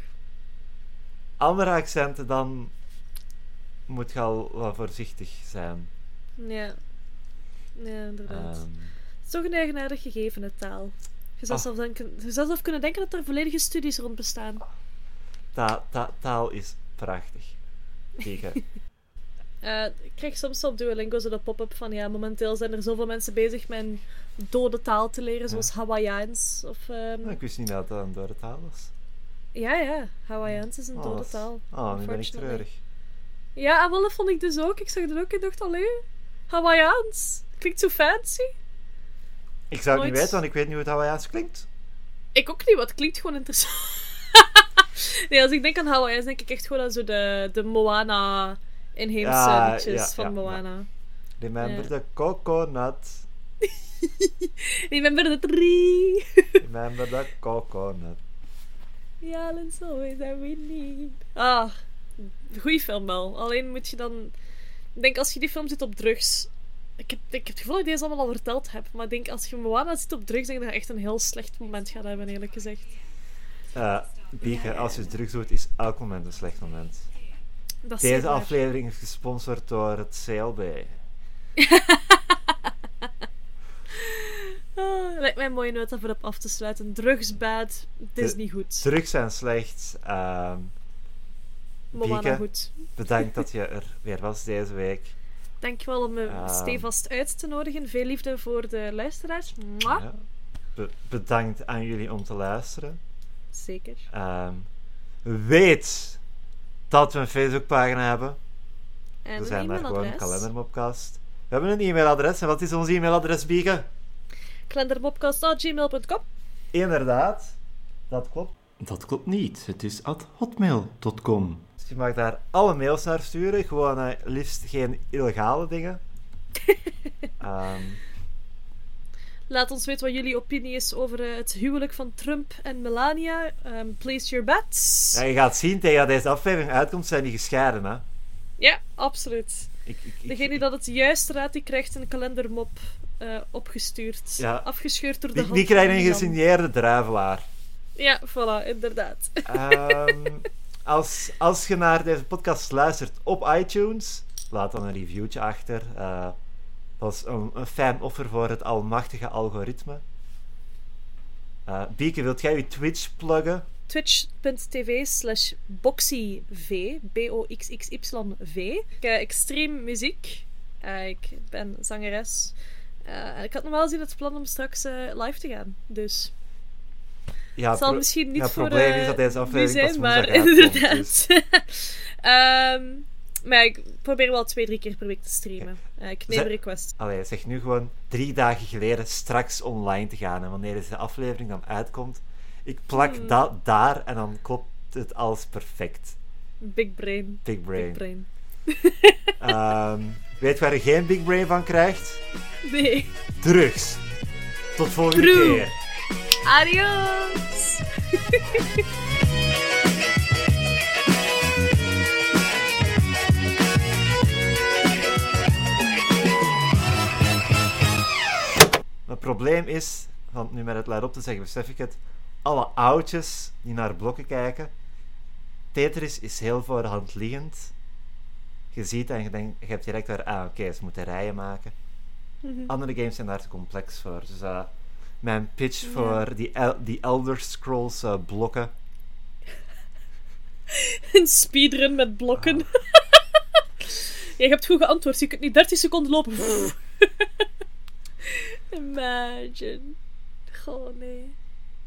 Andere accenten dan moet je al wat voorzichtig zijn. Ja. Ja, inderdaad. Ehm, Het is toch een eigenaardig gegeven, taal. Je zou, Ah. zelf denken, je zou zelf kunnen denken dat er volledige studies rond bestaan. ta- ta- taal is prachtig. Tegen. (laughs) Eh, ik krijg soms op Duolingo zo de pop-up van ja, momenteel zijn er zoveel mensen bezig met een dode taal te leren, zoals Hawaiiaans. Of, ehm, ik wist niet dat dat een dode taal was. Ja, ja, Hawaiiaans is een Oh, dode taal. Oh, nu ben ik treurig. Ja, en wel, dat vond ik dus ook. Ik zag dat ook en dacht, allee, Hawaiiaans. Klinkt zo fancy. Ik zou het niet weten, want ik weet niet hoe het Hawaiiaans klinkt. Ik ook niet, wat klinkt gewoon interessant. (laughs) nee, als ik denk aan Hawaiiaans, denk ik echt gewoon aan zo de, de Moana inheemse Ja, liedjes ja, van ja, Moana. Remember the coconut. (laughs) Remember the tree. (laughs) Remember the coconut. Ja, let's always that we need. Ah, goeie film wel. Alleen moet je dan... Ik denk, als je die film zit op drugs... Ik heb, ik heb het gevoel dat ik deze allemaal al verteld heb. Maar ik denk, als je Moana zit op drugs, denk ik dat je echt een heel slecht moment gaat hebben, eerlijk gezegd. Uh, Bieke, als je drugs doet, is elk moment een slecht moment. Dat Deze zeker aflevering is gesponsord door het CLB. (laughs) Ah, lijkt mij een mooie noot daarvoor op af te sluiten. Drugs bad, het is niet goed. Drugs zijn slecht. Ehm, Moana Bieke. goed. bedankt dat je er weer was deze week. Dankjewel om me Ah. stevast uit te nodigen. Veel liefde voor de luisteraars. Mwah. Ja. Be- bedankt aan jullie om te luisteren. Zeker. Ehm, weet dat we een Facebookpagina hebben. En we zijn een daar gewoon e-mailadres. Kalendermopcast. We hebben een e-mailadres. En wat is ons e-mailadres, Bieke? Kalendermopcast.gmail.com Inderdaad, dat klopt. Dat klopt niet. Het is at hotmail.com. Dus je mag daar alle mails naar sturen. Gewoon eh, liefst geen illegale dingen. (laughs) Ehm, Laat ons weten wat jullie opinie is over eh, het huwelijk van Trump en Melania. Ehm, place your bets. ja, je gaat zien, tegen dat deze aflevering uitkomt, zijn die gescheiden. Hè? Ja, absoluut. Ik, ik, ik- Degene die dat het juist raadt, die krijgt een kalendermop eh, opgestuurd. Ja. Afgescheurd door de hand die krijgen van een gesigneerde druivelaar. Ja, voilà, inderdaad. Ehm, (laughs) als, als je naar deze podcast luistert op iTunes, laat dan een reviewtje achter. Eh, dat is een, een fijn offer voor het almachtige algoritme. Eh Bieke, wilt jij je Twitch pluggen? Twitch.tv slash boxyv, B-O-X-X-Y-V. Ik, eh, ik stream muziek. Eh, ik ben zangeres. Eh, ik had nog wel zien het plan om straks eh, live te gaan. Dus Ja, het zal misschien niet ja, voor probleem eh, is dat deze nu aflevering zijn, maar inderdaad. dus- (laughs) Ehm, maar ik probeer wel twee, drie keer per week te streamen. Eh, ik neem request. Allee, zeg nu gewoon drie dagen geleden straks online te gaan. En wanneer deze aflevering dan uitkomt, ik plak Hmm. dat daar en dan klopt het alles perfect. Big brain. Big brain. Big brain. (laughs) Ehm, weet waar je geen big brain van krijgt? Nee. Drugs. Tot volgende True. keer. Adios! Het probleem is, want nu met het luid op te zeggen, besef ik het, alle oudjes die naar blokken kijken, Tetris is heel voor de hand liggend. Je ziet en je, denkt, je hebt direct daar, ah oké, ze moeten rijen maken. Andere games zijn daar te complex voor. Dus eh, mijn pitch Ja. voor die, El- die Elder Scrolls eh, blokken. (laughs) Een speedrun met blokken. (laughs) Je hebt goed geantwoord. Je kunt niet 30 seconden lopen. (laughs) Imagine. Goh, nee.